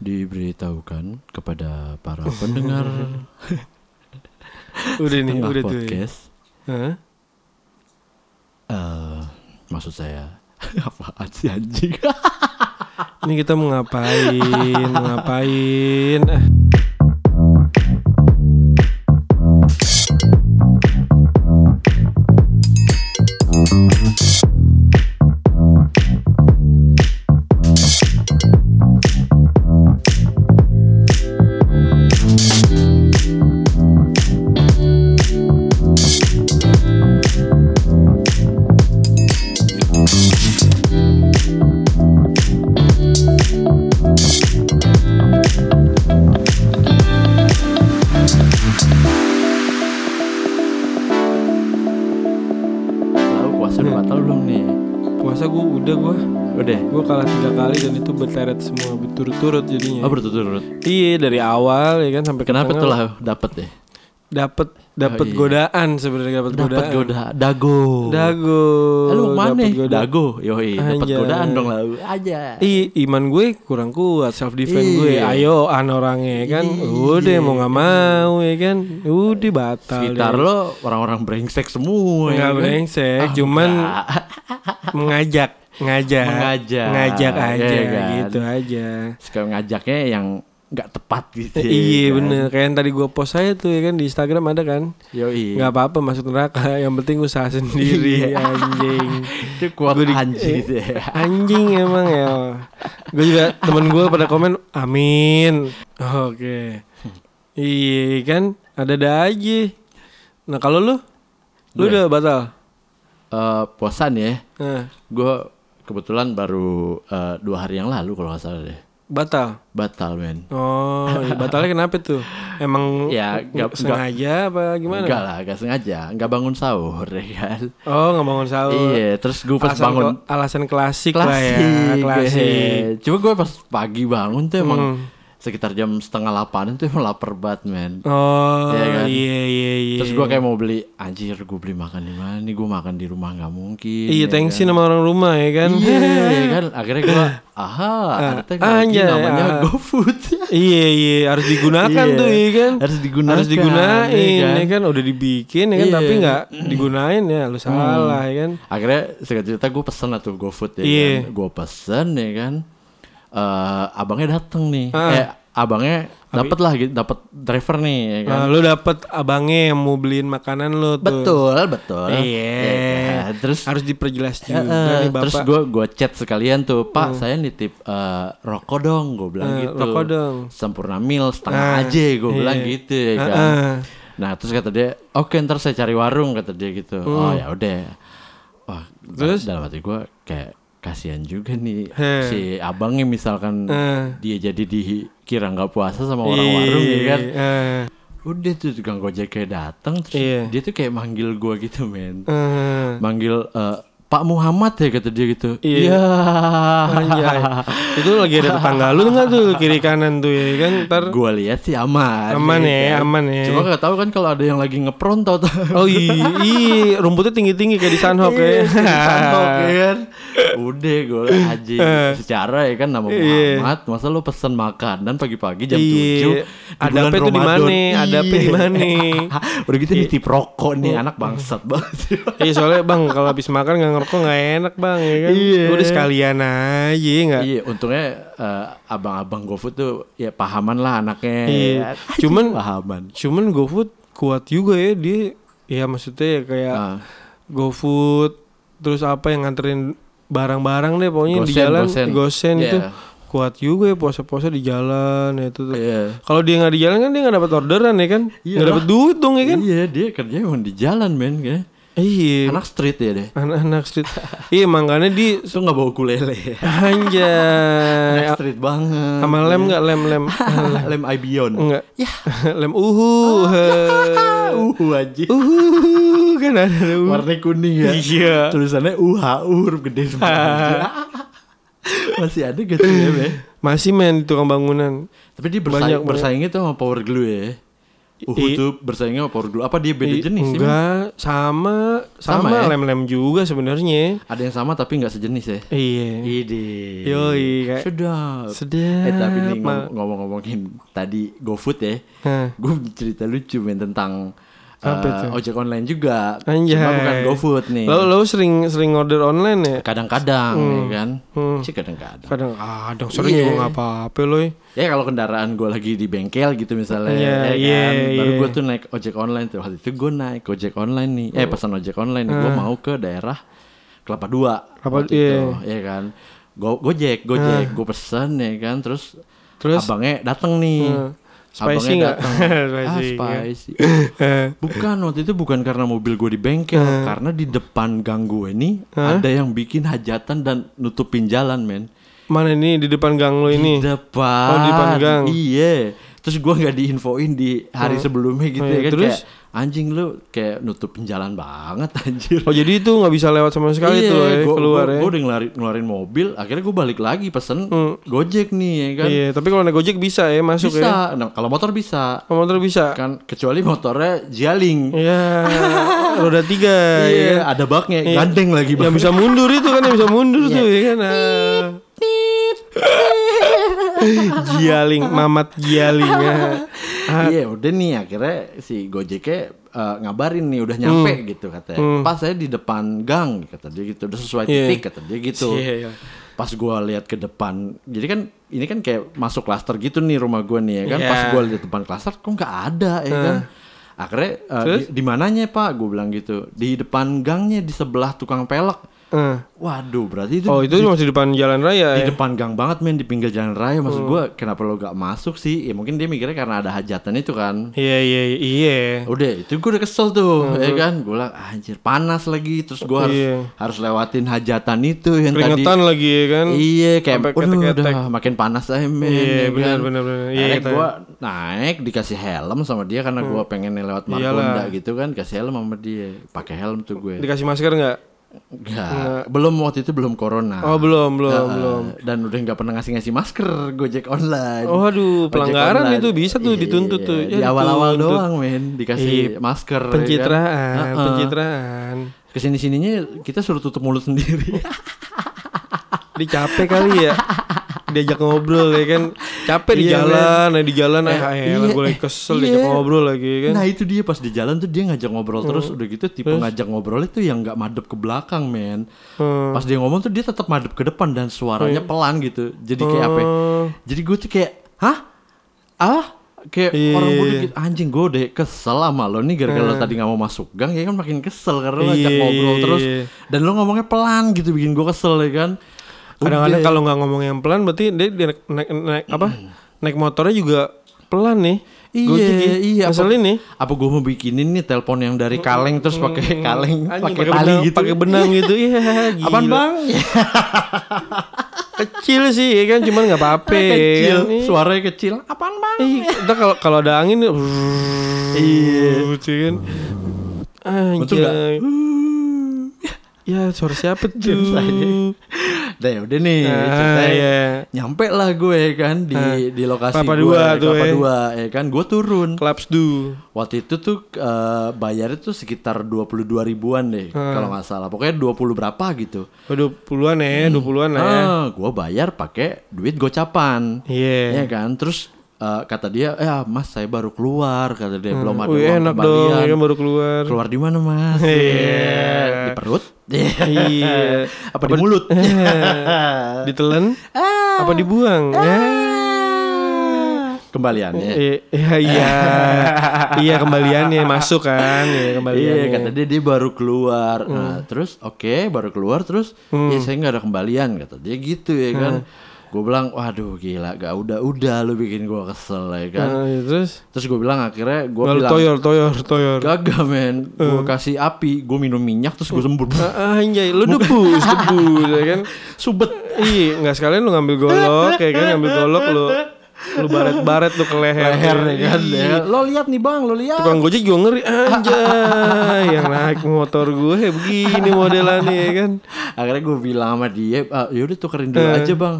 diberitahukan kepada para pendengar Udah nih, udah tuh. ya. podcast. Hah? eh maksud saya apaan sih anjing? Ini kita mau ngapain? mau ngapain? Berturut-turut jadinya. Oh berturut-turut. Iya dari awal ya kan sampai ke Kenapa tuh lah dapet deh? Dapat dapat Oh, iya. godaan sebenarnya dapat Dapat godaan. goda dago. Dago. Lu mau mana? Dago. Yoi, dapat godaan dong lah. Aja. Ih, iman gue kurang kuat self defense gue. Iya. Ayo an orangnya kan. Iya. Udah mau nggak mau ya kan. Udah batal. Sekitar lo orang-orang brengsek semua. Enggak ya kan? brengsek, Ah, cuman enggak. mengajak, ngajak, Mengajak, ngajak aja iya kan? gitu aja. Suka ngajaknya yang nggak tepat gitu. Ya iya kan? bener, kayak yang tadi gue post saya tuh ya kan di Instagram ada kan. Yoi. Nggak apa-apa masuk neraka, yang penting usaha sendiri Iya. anjing. Itu kuat Gua di- anjing eh, ya. Anjing emang ya. Gue juga temen gue pada komen amin. Oke. Iya kan, ada-ada aja. Nah kalau lu, lu udah batal. Eh, puasan ya. Nah, Gue kebetulan baru eh, dua hari yang lalu kalau nggak salah deh. batal. Batal men. Oh, iya, batalnya kenapa tuh? Emang Ya, nggak- sengaja apa gimana? Enggak lah, gak sengaja. Nggak bangun sahur ya kan. Oh, nggak bangun sahur. Iya, terus gue pas alasan, bangun alasan klasik, lah klasik. ya, klasik. eh. Cuma gue pas pagi bangun tuh emang Hmm. Sekitar jam setengah delapan tuh emang lapar banget men. Oh, Iya kan? iya iya iya. Terus gue kayak mau beli anjir gue beli makan di mana nih gue makan di rumah nggak mungkin. Iya, ya thanksin kan? sama orang rumah ya kan. Iya ya kan akhirnya gue aha ada teknologi namanya ah. GoFood. iya iya harus digunakan Iya, tuh ya kan. harus digunakan, Harus digunain ya ya kan? kan. Udah dibikin ya kan Iya. tapi nggak digunain ya lu salah ya kan. Akhirnya singkat cerita gue pesen lah tuh GoFood ya Iya. kan. Gue pesen ya kan. Eh abangnya dateng nih. Ah. Eh abangnya dapat lah gitu, dapat driver nih ya kan. Nah, lu dapet abangnya yang mau beliin makanan lu tuh. Betul, betul. Iya. Ya kan? Terus Harus diperjelas juga eh, nih Bapak. terus gue gue chat sekalian tuh Pak saya nitip eh, rokok dong gue bilang Eh, gitu rokok dong. sempurna mil setengah Ah, aja gue iya. bilang gitu ya Ah, kan ah. nah terus kata dia oke ntar saya cari warung kata dia gitu oh ya udah wah. Terus? dalam hati gue kayak kasihan juga nih Heh. si abangnya misalkan Eh. dia jadi dikira nggak puasa sama orang warung ya kan Iya, eh, udah tuh tukang gojek kayak datang terus Iya. dia tuh kayak manggil gue gitu men eh. manggil eh, Pak Muhammad ya kata dia gitu. Iya. Iya. Anjay. Itu lagi ada tetangga lu nggak tuh kiri kanan tuh ya kan ntar Gua lihat sih aman. Aman ya, kan. aman ya. Cuma gak tahu kan kalau ada yang lagi ngepron tau tau. Oh iya, iya, rumputnya tinggi-tinggi kayak di Sunhawk ya. Sandok ya kan. Udah gue aja Eh. secara ya kan nama Iya. Muhammad. Masa lu pesen makanan pagi-pagi jam Iya. 7 Adabnya tuh di mana? Adabnya di mana? Udah gitu nitip rokok nih anak bangsat banget. Iya soalnya bang kalau habis makan nggak ngerokok nggak enak bang ya kan. Iya. Udah sekalian aja nggak. Iya, untungnya eh, abang-abang GoFood tuh ya pahaman lah anaknya. Iya. Cuman- pahaman. Cuman GoFood kuat juga ya dia. Ya maksudnya ya kayak Ah. GoFood terus apa yang nganterin barang-barang deh pokoknya di Gosen, jalan gosen. gosen Iya. itu kuat juga ya puasa-puasa di jalan ya itu tuh. Iya. Kalau dia nggak di jalan kan dia nggak dapat orderan ya kan? Iya Nggak dapat duit dong ya kan? Iya, dia kerja emang di jalan men kayak. Iya. Anak street ya deh. Anak-anak street. iya makanya di Itu nggak bawa ukulele. anjay. Anak street banget. Sama lem nggak lem lem lem Ibion. enggak lem uhu Uh, aja. uhu kan ada uhu. Warna kuning ya. Iya. Tulisannya UH huruf gede. Masih ada gitu ya, Be. masih main di tukang bangunan Tapi dia bersaing, Banyak bersaingnya tuh sama Power Glue ya. Uhud tuh bersaingnya sama Power Glue. Apa dia beda I- jenis sih? Enggak, sama Sama sama ya? lem-lem juga sebenarnya. Ada yang sama tapi nggak sejenis ya? Iya. Ide. Yoi, kayak- Sedap. Sedap. Eh tapi nih ngom- ngomong-ngomongin tadi GoFood ya. Gue cerita lucu men tentang Eh, itu? ojek online juga. Anjay. Cuma bukan GoFood nih. Lo lo sering sering order online ya? Kadang-kadang ya kan. Hmm. Sih kadang-kadang. Kadang kadang sering Iya. juga nggak apa-apa loh. Ya kalau kendaraan gue lagi di bengkel gitu misalnya Iya, ya iya, kan. Baru iya. gue tuh naik ojek online tuh. Waktu itu gue naik ojek online nih. Eh pesan ojek online nih. Gue mau ke daerah Kelapa Dua. Hmm. Kelapa- waktu iya. itu, ya kan. Go Gojek, Gojek. Gue pesen ya kan. Terus, Terus? abangnya dateng nih. Hmm. Spicy nggak? dateng. ah, Spicy, spicy. Eh, Bukan waktu itu bukan karena mobil gue di bengkel, karena di depan gang gue nih ada yang bikin hajatan dan nutupin jalan, men. Mana ini di depan gang lo ini? Di depan. Oh, di depan gang. Iya. Terus gua nggak diinfoin di hari sebelumnya gitu Oh, ya iya. kan Terus? kayak anjing lu kayak nutupin jalan banget anjir. Oh jadi itu nggak bisa lewat sama sekali iya, tuh ya, gua, keluar gua, ya? gua udah ngeluarin, ngeluarin mobil, akhirnya gua balik lagi pesen Hmm. Gojek nih ya kan. Iya, tapi kalau naik Gojek bisa ya masuk bisa. ya. Nah, kalau motor bisa. Kalau motor bisa. Kan kecuali motornya Jialing. Iya, roda tiga. ya Iya, kan? ada baknya, Iya. gandeng lagi Yang bisa mundur itu kan yang bisa mundur Iya. tuh ya kan. Ah. Gialing, Mamat Gialing ya. Ah, Iya udah nih akhirnya si Gojeknya eh, ngabarin nih udah nyampe Hmm. gitu katanya. Pas saya di depan gang kata dia gitu udah sesuai Iya. titik kata dia gitu. Iya, iya. Pas gua lihat ke depan, jadi kan ini kan kayak masuk klaster gitu nih rumah gua nih ya kan. Iya. Pas gua lihat depan klaster kok nggak ada ya kan. Akhirnya eh, di, di mananya Pak? Gue bilang gitu. Di depan gangnya di sebelah tukang pelek. Eh. Waduh, berarti itu Oh itu masih di depan jalan raya di ya? depan gang banget men di pinggir jalan raya maksud gua kenapa lo gak masuk sih ya mungkin dia mikirnya karena ada hajatan itu kan Iya iya iya. udah itu gue udah kesel tuh ya kan gue bilang anjir panas lagi terus gue harus Iya. harus lewatin hajatan itu yang tadi Keringetan lagi ya kan? iya kayak ketek-ketek. udah makin panas aja men Iya, ya benar, kan. benar, benar. Iya, Akhirnya kita- gue naik dikasih helm sama dia karena gue pengen lewat Hmm. Margonda gitu kan kasih helm sama dia pakai helm tuh gue Dikasih masker nggak? Enggak, belum waktu itu belum corona. Oh belum belum Heeh. belum. Dan udah nggak pernah ngasih-ngasih masker Gojek online. Oh aduh pelanggaran online. itu bisa tuh Iya, dituntut tuh. Di Ya, awal-awal dituntut. doang men dikasih Iya, masker. ya kan. Pencitraan, Heeh. pencitraan. Ke sini sininya kita suruh tutup mulut sendiri. Dia capek kali ya. Diajak ngobrol ya kan. Capek di Iya, jalan, nah di jalan Eh, ah iya, elah gue lagi kesel iya. diajak ngobrol lagi ya kan. Nah itu dia pas di jalan tuh dia ngajak ngobrol terus udah gitu tipe ngajak ngobrol itu yang nggak madep ke belakang men. Hmm. Pas dia ngomong tuh dia tetap madep ke depan dan suaranya pelan gitu. Jadi kayak apa? ya? Jadi gue tuh kayak, hah? Ah? Kayak Iya, orang bodoh gitu. Anjing gue udah kesel sama lo nih gara-gara lo tadi gak mau masuk gang ya kan makin kesel karena lo ngajak Iya, ngobrol terus dan lo ngomongnya pelan gitu bikin gue kesel ya kan. Kadang-kadang kalau nggak ngomong yang pelan berarti dia, dia naik, naik, naik apa? Naik motornya juga pelan nih. Iya, ya. iya. Ngeselin nih. Apa gue mau bikinin nih telepon yang dari kaleng terus pakai kaleng Anjing, pakai tali benang, gitu. pakai benang gitu. Iya, gila. Apaan bang? Kecil sih ya kan cuman nggak apa-apa. ya kecil, kan. Ih, suaranya kecil. Apaan bang? Kalau kalau ada angin iya, kan. Betul nggak? Ya, suara siapa tuh? Dah ya udah nih Ah, ceritanya. iya. Nyampe lah gue kan di di lokasi Kelapa gue dua tuh, Kelapa ya. dua ya kan gue turun. Clubs do. Waktu itu tuh eh, bayarnya tuh sekitar 22 ribuan deh kalau nggak salah. Pokoknya 20 berapa gitu. Oh, 20-an ya, 20-an lah ya. Ah, gue bayar pakai duit gocapan. Iya. Ya kan? Terus eh, kata dia, "Ya, Mas, saya baru keluar." Kata dia, "Belum ada Wih, enak dong, kembalian." ya baru keluar. Keluar di mana, Mas? Iya. Di perut? Iya. Apa di mulut? Ditelan? Apa dibuang? Ya. Kembaliannya. Eh, Iya, iya. iya kembaliannya masuk kan, ya kembaliannya. Iya kata dia dia baru keluar. Nah terus oke baru keluar terus ya saya nggak ada kembalian kata dia gitu ya kan. Gue bilang waduh gila gak udah udah lu bikin gue kesel ya kan. Nah, iya, terus Terus gue bilang akhirnya gue bilang toyor, toyor, toyor. gagah men. Gue kasih api gue minum minyak terus gue sembur. Ah, anjay, lu debus, debus, ya kan? Subet. Iya, nggak sekalian lu ngambil golok, kayak kan ngambil golok lu lu baret-baret lu ke leher. Leher ya kan. Ya. Lo lihat nih bang lo lihat. Tukang gojek juga ngeri anjay Yang naik motor gue begini modelannya ya kan Akhirnya gue bilang sama dia, ah, yaudah tukerin dulu aja bang.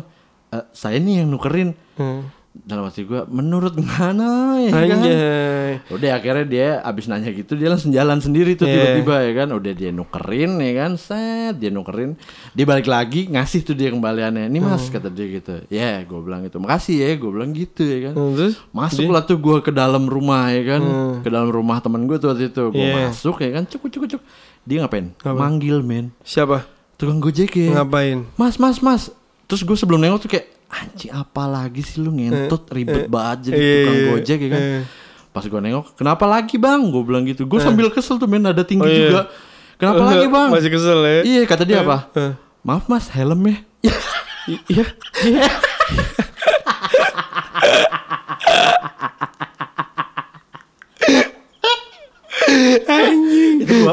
Eh, saya nih yang nukerin. Hmm. dalam hati gue menurut mana ya kan Anjay. udah akhirnya dia abis nanya gitu dia langsung jalan sendiri tuh Iya. tiba-tiba ya kan udah dia nukerin ya kan set dia nukerin dia balik lagi ngasih tuh dia kembaliannya ini mas Hmm. kata dia gitu ya gue bilang gitu makasih ya gue bilang gitu ya kan Hmm, Terus Masuklah tuh gue ke dalam rumah ya kan Ke dalam rumah temen gue tuh waktu itu Gue Hmm. Iya. masuk ya kan Cuk cuk cuk Dia ngapain? Manggil men siapa? Tukang gojek ya Ngapain? Mas mas mas Terus gue sebelum nengok tuh kayak Anjing apa lagi sih lu ngentot Ribet banget jadi Iya, tukang iya, gojek ya kan iya. Pas gue nengok Kenapa lagi bang? Gue bilang gitu Gue sambil kesel tuh men Ada tinggi Oh, iya. juga Kenapa lagi bang? Masih kesel ya? Iya kata dia apa? eh. Maaf mas helmnya Iya. Anjing.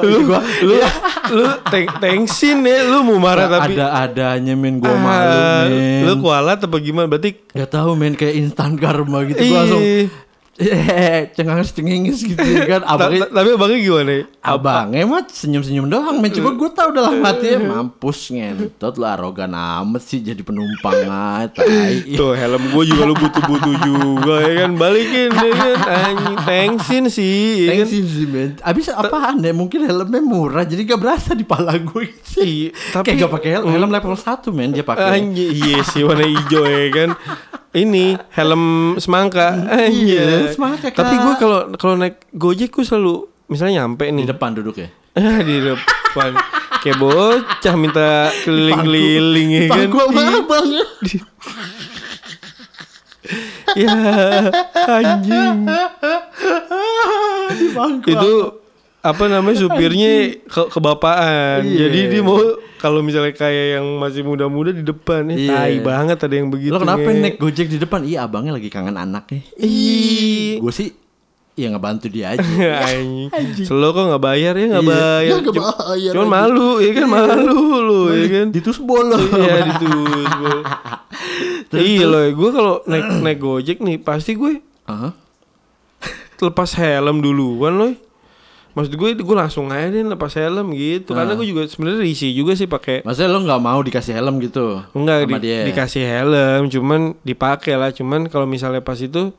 Gua, itu gua Lu lu teng tengsin ya lu mau marah tapi. Ada-adanya men Gue Ah, malu men. Lu kualat apa gimana? Berarti Gak tahu men kayak instan karma gitu. Gue langsung cengangis cengengis gitu ya kan. Abangnya ta- tapi abangnya gimana? ya? abangnya mah senyum senyum doang men. Coba gue tau dalam hati mampus ngentot lu arogan amat sih jadi penumpang Tuh helm gue juga lu butuh-butuh juga ya kan? Balikin ya kan? Tengsin sih ya kan? Thanksin sih men. Abis apaan ya? Mungkin helmnya murah Jadi gak berasa di pala gue gitu. Iya, tapi Kayak gak pakai helm Helm level 1 men Dia pakai. Iya sih warna hijau ya kan. Ini helm semangka. Iya, semangka, Kak. Tapi gue kalau kalau naik Gojek gue selalu misalnya nyampe Di nih depan duduk ya di depan kayak bocah minta keliling-keliling ya kan. Pangku sama abangnya Ya anjing. Di pangku Itu apa namanya supirnya ke kebapaan. Iya. Jadi dia mau kalau misalnya kayak yang masih muda-muda di depan ya. Iya. Tai banget ada yang begitu. Lo kenapa nge. naik gojek di depan? Iya abangnya lagi kangen anaknya Ih. Gue sih Ya ngebantu dia aja Anjing. Selo kok nggak bayar ya nggak Iya. bayar. Ya, Cuma- bayar Cuman aja. malu ya kan malu lu ya kan. Ditusbol lo Iya ditusbol. Iya loh, gue kalau naik naik gojek nih pasti gue Aha. lepas helm duluan loh. Maksud gue gue langsung aja deh lepas helm gitu. Karena Ah. gue juga sebenarnya risih juga sih pakai Maksudnya lo gak mau dikasih helm gitu enggak di- dia dikasih helm, cuman dipakai lah. Cuman kalau misalnya pas itu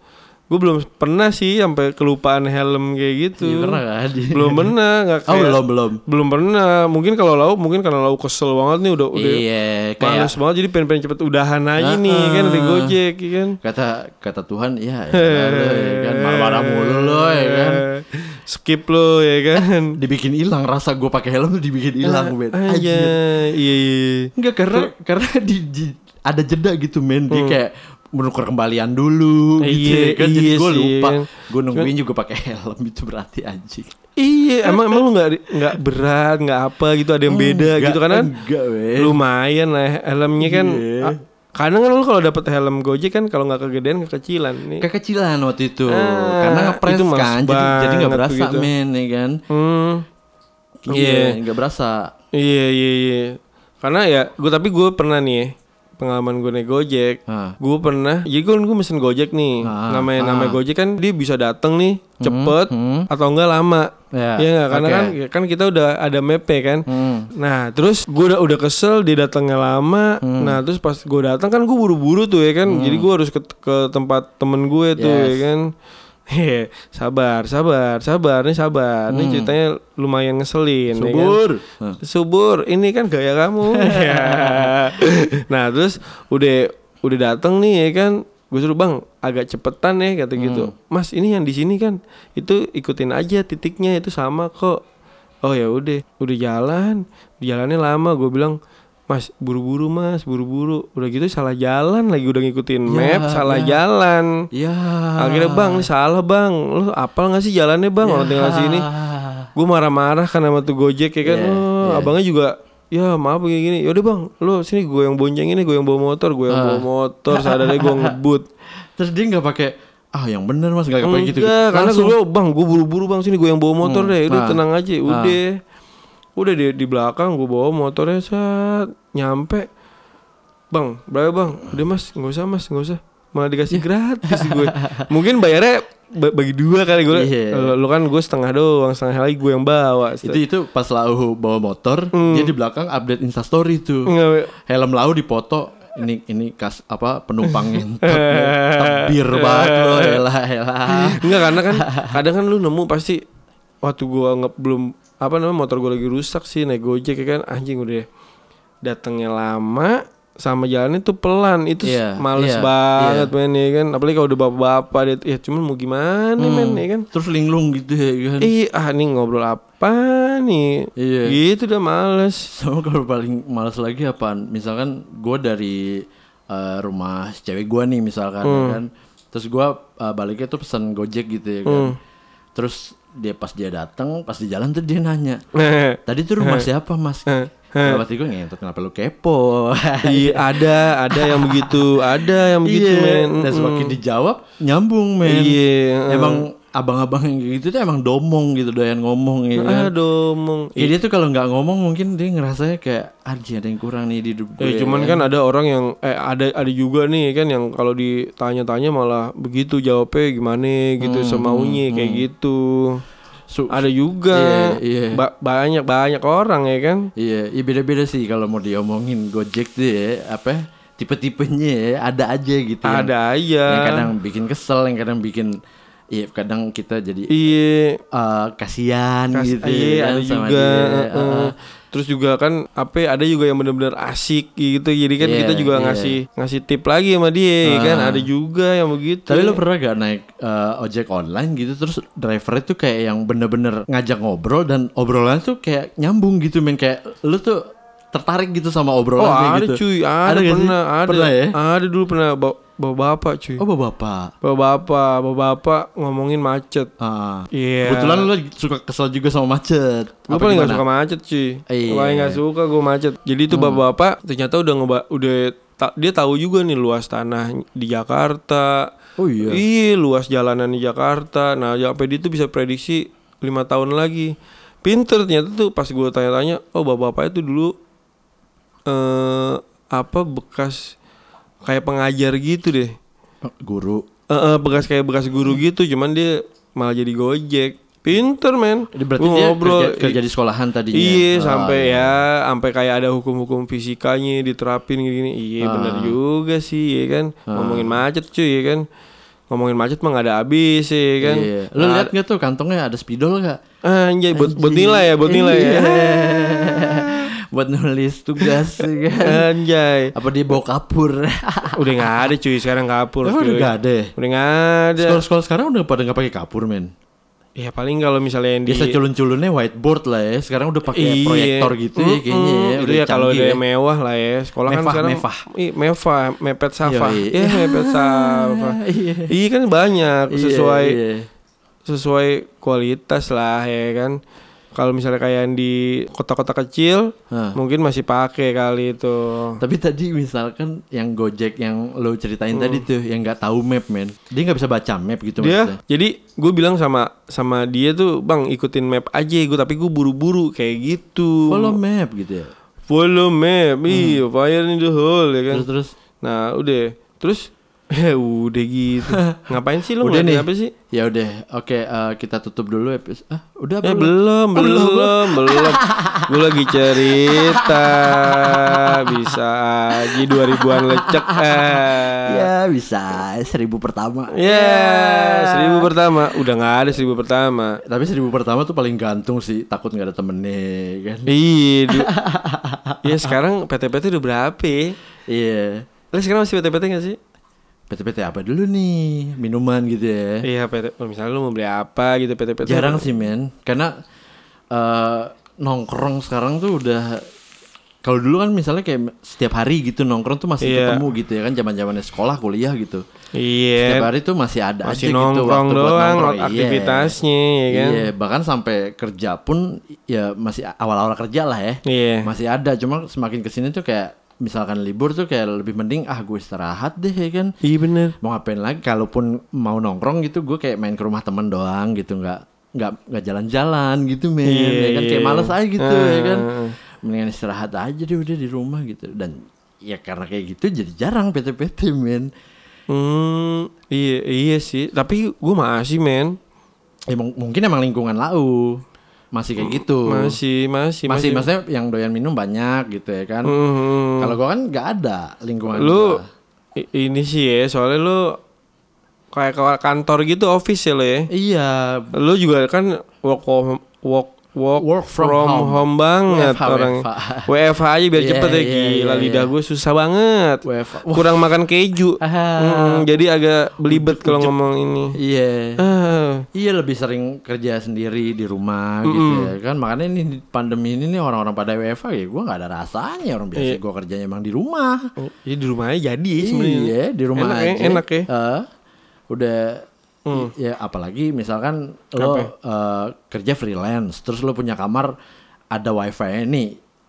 gue belum pernah sih sampai kelupaan helm kayak gitu. Iya, pernah kan? Belum pernah nggak Oh kayak belum belum belum pernah mungkin kalau lau mungkin karena lau kesel banget nih udah udah Iya males kayak banget jadi pengen pengen cepet udahan aja Ah, nih kan ah. gojek ya kan kata kata Tuhan ya, ya, lo, ya kan marah-marah mulu lo ya kan Eh, skip lo ya kan? Dibikin hilang rasa gue pakai helm tuh dibikin hilang men. aja Anjir. iya iya. Enggak karena karena di, di- ada jeda gitu men. Dia Hmm. kayak menukar kembalian dulu gitu Iya, ya kan? Jadi iya gue sih. lupa. Gue nungguin juga pakai helm itu berarti anjing. Iya emang emang lu nggak nggak berat nggak apa gitu ada yang beda Enggak, gitu kan enggak lumayan lah helmnya kan Iya. Kadang kan lu kalau dapet helm gojek kan kalau nggak kegedean kekecilan. Nih. Kekecilan waktu itu. Ah, karena ngepres kan jadi jadi nggak berasa begitu. men ya kan? Hmm. Iya nggak berasa. Iya iya iya. Karena ya gue tapi gue pernah nih ya, pengalaman gue naik Gojek. Ah. Gue pernah, jadi gue gue mesen Gojek nih. Ah, namanya ah. namanya Gojek kan dia bisa datang nih cepet hmm. atau enggak lama. Ya, Iya nggak? Karena oke. kan kan kita udah ada map kan. Hmm. Nah terus gue udah udah kesel dia datangnya lama. Hmm. Nah terus pas gue datang kan gue buru-buru tuh ya kan. Jadi gue harus ke, ke tempat temen gue tuh Yes. ya kan. Hehe, sabar, sabar, sabar, nih sabar. Nih ceritanya lumayan ngeselin. ya kan? Hmm. subur subur ini kan gaya kamu Ya. nah terus udah udah datang nih ya kan gue suruh bang agak cepetan ya kata gitu mas ini yang di sini kan itu ikutin aja titiknya itu sama kok oh ya udah udah jalan jalannya lama gue bilang mas buru-buru mas buru-buru. Udah gitu salah jalan lagi udah ngikutin Ya, map salah ya. jalan. Ya akhirnya bang ini salah bang. Lu apal nggak sih jalannya bang? Orang tinggal sini. Gue marah-marah kan sama tuh Gojek ya kan? Iya, oh, iya. abangnya juga ya maaf begini gini. Yaudah bang lu sini gue yang bonceng ini gue yang bawa motor gue yang Ah. bawa motor sadarnya gue ngebut. Terus dia nggak pakai ah yang bener mas. Nggak pakai gitu karena gue bang gue buru-buru bang sini gue yang bawa motor Hmm, deh. Udah nah, tenang aja nah. Udah di di belakang gue bawa motornya saat nyampe. Bang berapa bang? Udah mas nggak usah mas nggak usah. Malah dikasih gratis gue mungkin bayarnya ba- bagi dua kali gue Iya. lu kan gue setengah doang setengah lagi gue yang bawa itu itu pas lau bawa motor Hmm. dia di belakang update instastory tuh. Nggak, helm lau dipoto ini ini kas apa penumpang yang tebir banget lo elah elah Enggak karena kan kadang kan lu nemu pasti waktu gua nge belum apa namanya motor gua lagi rusak sih naik gojek ya kan. Anjing udah datangnya lama sama jalannya tuh pelan. Itu Iya, males iya, banget men ya kan. Apalagi kalau udah bapak-bapak dia ya cuman mau gimana men ya kan. Terus linglung gitu ya kan. Ih, ah nih ngobrol apa nih? Iya. Gitu udah males. sama kalau paling males lagi apaan? Misalkan gue dari eh, rumah cewek gue nih misalkan ya kan. Terus gue baliknya tuh pesan gojek gitu ya kan. Terus dia pas dia datang pas di jalan tuh dia nanya tadi tuh rumah siapa mas? Kenapa gue ngentot kenapa lu kepo? Iya, ada, ada yang begitu, ada yang begitu, Iya, men. dan semakin dijawab nyambung men. Iya, emang abang-abang yang gitu tuh emang domong gitu doyan ngomong ya kan Aduh, mong. Ya, dia tuh kalau nggak ngomong mungkin dia ngerasanya kayak aja ada yang kurang nih di hidup gue. Eh, cuman kan ada orang yang eh ada ada juga nih kan yang kalau ditanya-tanya malah begitu jawabnya gimana gitu semaunya kayak gitu. Su- Ada juga Iya, iya. ba- banyak banyak orang ya kan. Iya, iya beda-beda sih kalau mau diomongin Gojek tuh ya, apa tipe-tipenya ya, ada aja gitu. yang- Ada aja. Yang kadang bikin kesel, yang kadang bikin Iya, kadang kita jadi Iya. eh, kasihan Kas- gitu iya, kan ada sama juga. dia. heeh. Heeh. Terus juga kan apa ya, ada juga yang benar-benar asik gitu. Jadi kan Iya, kita juga iya. ngasih ngasih tip lagi sama dia ya kan. Ah. Ada juga yang begitu. Tapi lu pernah gak naik eh, ojek online gitu terus drivernya tuh kayak yang bener-bener ngajak ngobrol dan obrolan tuh kayak nyambung gitu men kayak lu tuh tertarik gitu sama Oh obrolannya ada gitu. cuy, ada, sih? pernah, ada, Pernah ya? ada dulu pernah bawa, bawa bapak cuy, Oh bapak. bawa bapak, bawa bapak ngomongin macet. Ah. Iya. Kebetulan lu suka kesel juga sama macet. Gue Apa paling gak suka macet cuy, Iya. Hmm. paling gak suka gue macet. Jadi itu bapak-bapak ternyata udah ngeba, udah ta- dia tahu juga nih luas tanah di Jakarta. Oh iya. Iya luas jalanan di Jakarta. Nah sampai dia tuh bisa prediksi lima tahun lagi. Pinter ternyata tuh pas gue tanya-tanya, oh bapak-bapak itu dulu eh apa bekas kayak pengajar gitu deh. Guru. Eh, eh, bekas kayak bekas guru gitu, cuman dia malah jadi gojek. Pinter men. Jadi berarti Gua dia ngobrol kerja, kerja di sekolahan tadinya. Iya Ah, sampai iya. ya sampai kayak ada hukum-hukum fisikanya diterapin gini-gini. Iya Ah. benar juga sih ya kan. Ngomongin macet cuy ya kan. Ngomongin macet mah gak ada habis ya kan. Iya. Lu Nah, lihat nggak tuh kantongnya ada spidol gak? Anjay buat buat nilai ya, buat nilai ya. Buat nulis tugas ya kan. Anjay. Apa dia bawa kapur? Udah nggak ada cuy sekarang kapur. Emang udah cuy. nggak ada? Udah nggak ada. Sekolah-sekolah sekarang udah pada nggak pakai kapur men. Ya paling kalau misalnya yang di Biasa culun-culunnya whiteboard lah ya. Sekarang udah pakai Iya. proyektor gitu ya kayaknya ya. Udah ya kalau udah ya. mewah lah ya. Sekolah kan Mewah, sekarang mewah. Mewah, mepet safa. Yoi. Ya, mepet safa. Iya. Iya kan banyak sesuai Iya, iya. sesuai kualitas lah ya kan. Kalau misalnya kayak yang di kota-kota kecil Hah. mungkin masih pakai kali itu. Tapi tadi misalkan yang Gojek yang lo ceritain tadi tuh yang nggak tahu map men, dia nggak bisa baca map gitu Dia maksudnya. jadi gue bilang sama sama dia tuh bang ikutin map aja gue tapi gue buru-buru kayak gitu. Follow map gitu ya. Follow map, iya fire in the hole ya kan. Terus terus Nah udah terus udah gitu. Ngapain sih lu udah nih. apa sih? Ya udah, oke eh, kita tutup dulu episode. Ah, udah Eh belum? belum, belum, belum. Gue lagi cerita. Bisa aja 2000-an lecek. Eh. Ya bisa seribu pertama. Ya, seribu pertama. Udah nggak ada seribu pertama. Tapi seribu pertama tuh paling gantung sih, takut nggak ada temennya kan. Iya, ya sekarang PT-PT udah berapa? ya? Iya. Lu sekarang masih PT-PT gak sih? PT-PT apa dulu nih? Minuman gitu ya. Iya, PT. Misalnya lu mau beli apa gitu PT-PT. Jarang sih men, karena eh, nongkrong sekarang tuh udah kalau dulu kan misalnya kayak setiap hari gitu nongkrong tuh masih Iya. ketemu gitu ya kan zaman zamannya sekolah kuliah gitu. Setiap Iya. hari tuh masih ada Masih aja gitu nongkrong waktu buat doang nongkrong. Iya. aktivitasnya ya kan. Iya, bahkan sampai kerja pun ya masih awal-awal kerja lah ya. Iya. Masih ada, cuma semakin ke sini tuh kayak misalkan libur tuh kayak lebih mending ah gue istirahat deh ya kan. Iya bener. Mau ngapain lagi? Kalaupun mau nongkrong gitu, gue kayak main ke rumah temen doang gitu, nggak nggak nggak jalan-jalan gitu men, Iya, ya kan kayak iya. males aja gitu Ah. ya kan. Mendingan istirahat aja deh udah di rumah gitu dan ya karena kayak gitu jadi jarang PT-PT men. Hmm, iya iya sih. Tapi gue masih men. Ya, mung- mungkin emang lingkungan lau. Masih kayak gitu. Masih, masih, masih, maksudnya yang doyan minum banyak gitu ya kan. Hmm. Kalau gua kan nggak ada lingkungan Lu gua. ini sih ya, soalnya lu kayak ke kantor gitu office ya lo ya. Iya, Lu juga kan work home, work work, Work from home. home. banget WFH, orang WFH. WFH aja biar Iya, cepet ya iya, gila iya, lidah iya. gue susah banget WFH. Kurang makan keju. Hmm, jadi agak belibet kalau ngomong ini Iya. ah, Iya lebih sering kerja sendiri di rumah gitu ya kan makanya ini pandemi ini nih orang-orang pada WFH ya gue nggak ada rasanya orang biasa gue kerjanya emang di rumah ya di rumah aja jadi sebenarnya iya di rumah Enak ya, aja enak ya. Eh, udah ya apalagi misalkan lo eh, kerja freelance terus lo punya kamar ada wifi nih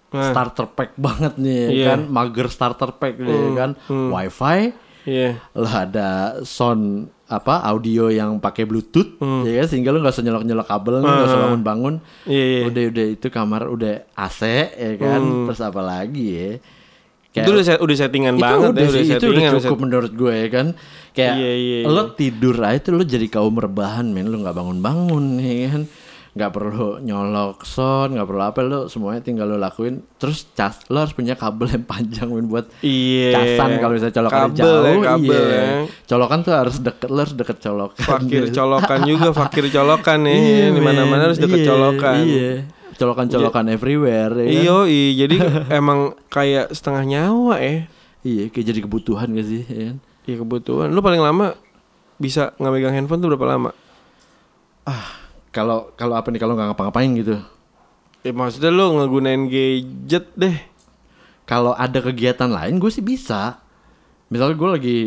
starter pack banget nih Iya. kan? Mager starter pack nih kan? wifi iya. lo ada sound apa audio yang pakai bluetooth ya kan? Sehingga lo nggak usah nyolok nyolok kabel nggak usah bangun bangun iya iya. Udah udah itu kamar udah AC ya kan? Terus apa lagi ya? Kayak- itu udah udah settingan itu banget udah ya, sih, itu udah settingan, cukup menurut gue ya kan kayak Iya, iya, lo tidur aja tuh lo jadi kaum rebahan men. Lo nggak bangun bangun ya kan? Nggak perlu nyolok sound nggak perlu apa lo semuanya tinggal lo lakuin. Terus cas lo harus punya kabel yang panjang men buat iya. casan kalau misalnya colokan kabel jauh. ya, kabel iya. ya. colokan tuh harus deket lo harus deket colokan fakir colokan juga fakir colokan nih Iya, di mana mana harus deket Iya, colokan. iya. Colokan-colokan everywhere ya kan? Iyo, iya. Jadi emang kayak setengah nyawa ya. iya kayak jadi kebutuhan gak sih ya kan? Iya kebutuhan. Lu paling lama bisa nggak megang handphone tuh berapa lama? kalau kalau apa nih kalau nggak ngapa-ngapain gitu Ya maksudnya lu ngegunain gadget deh. kalau ada kegiatan lain gue sih bisa misalnya gue lagi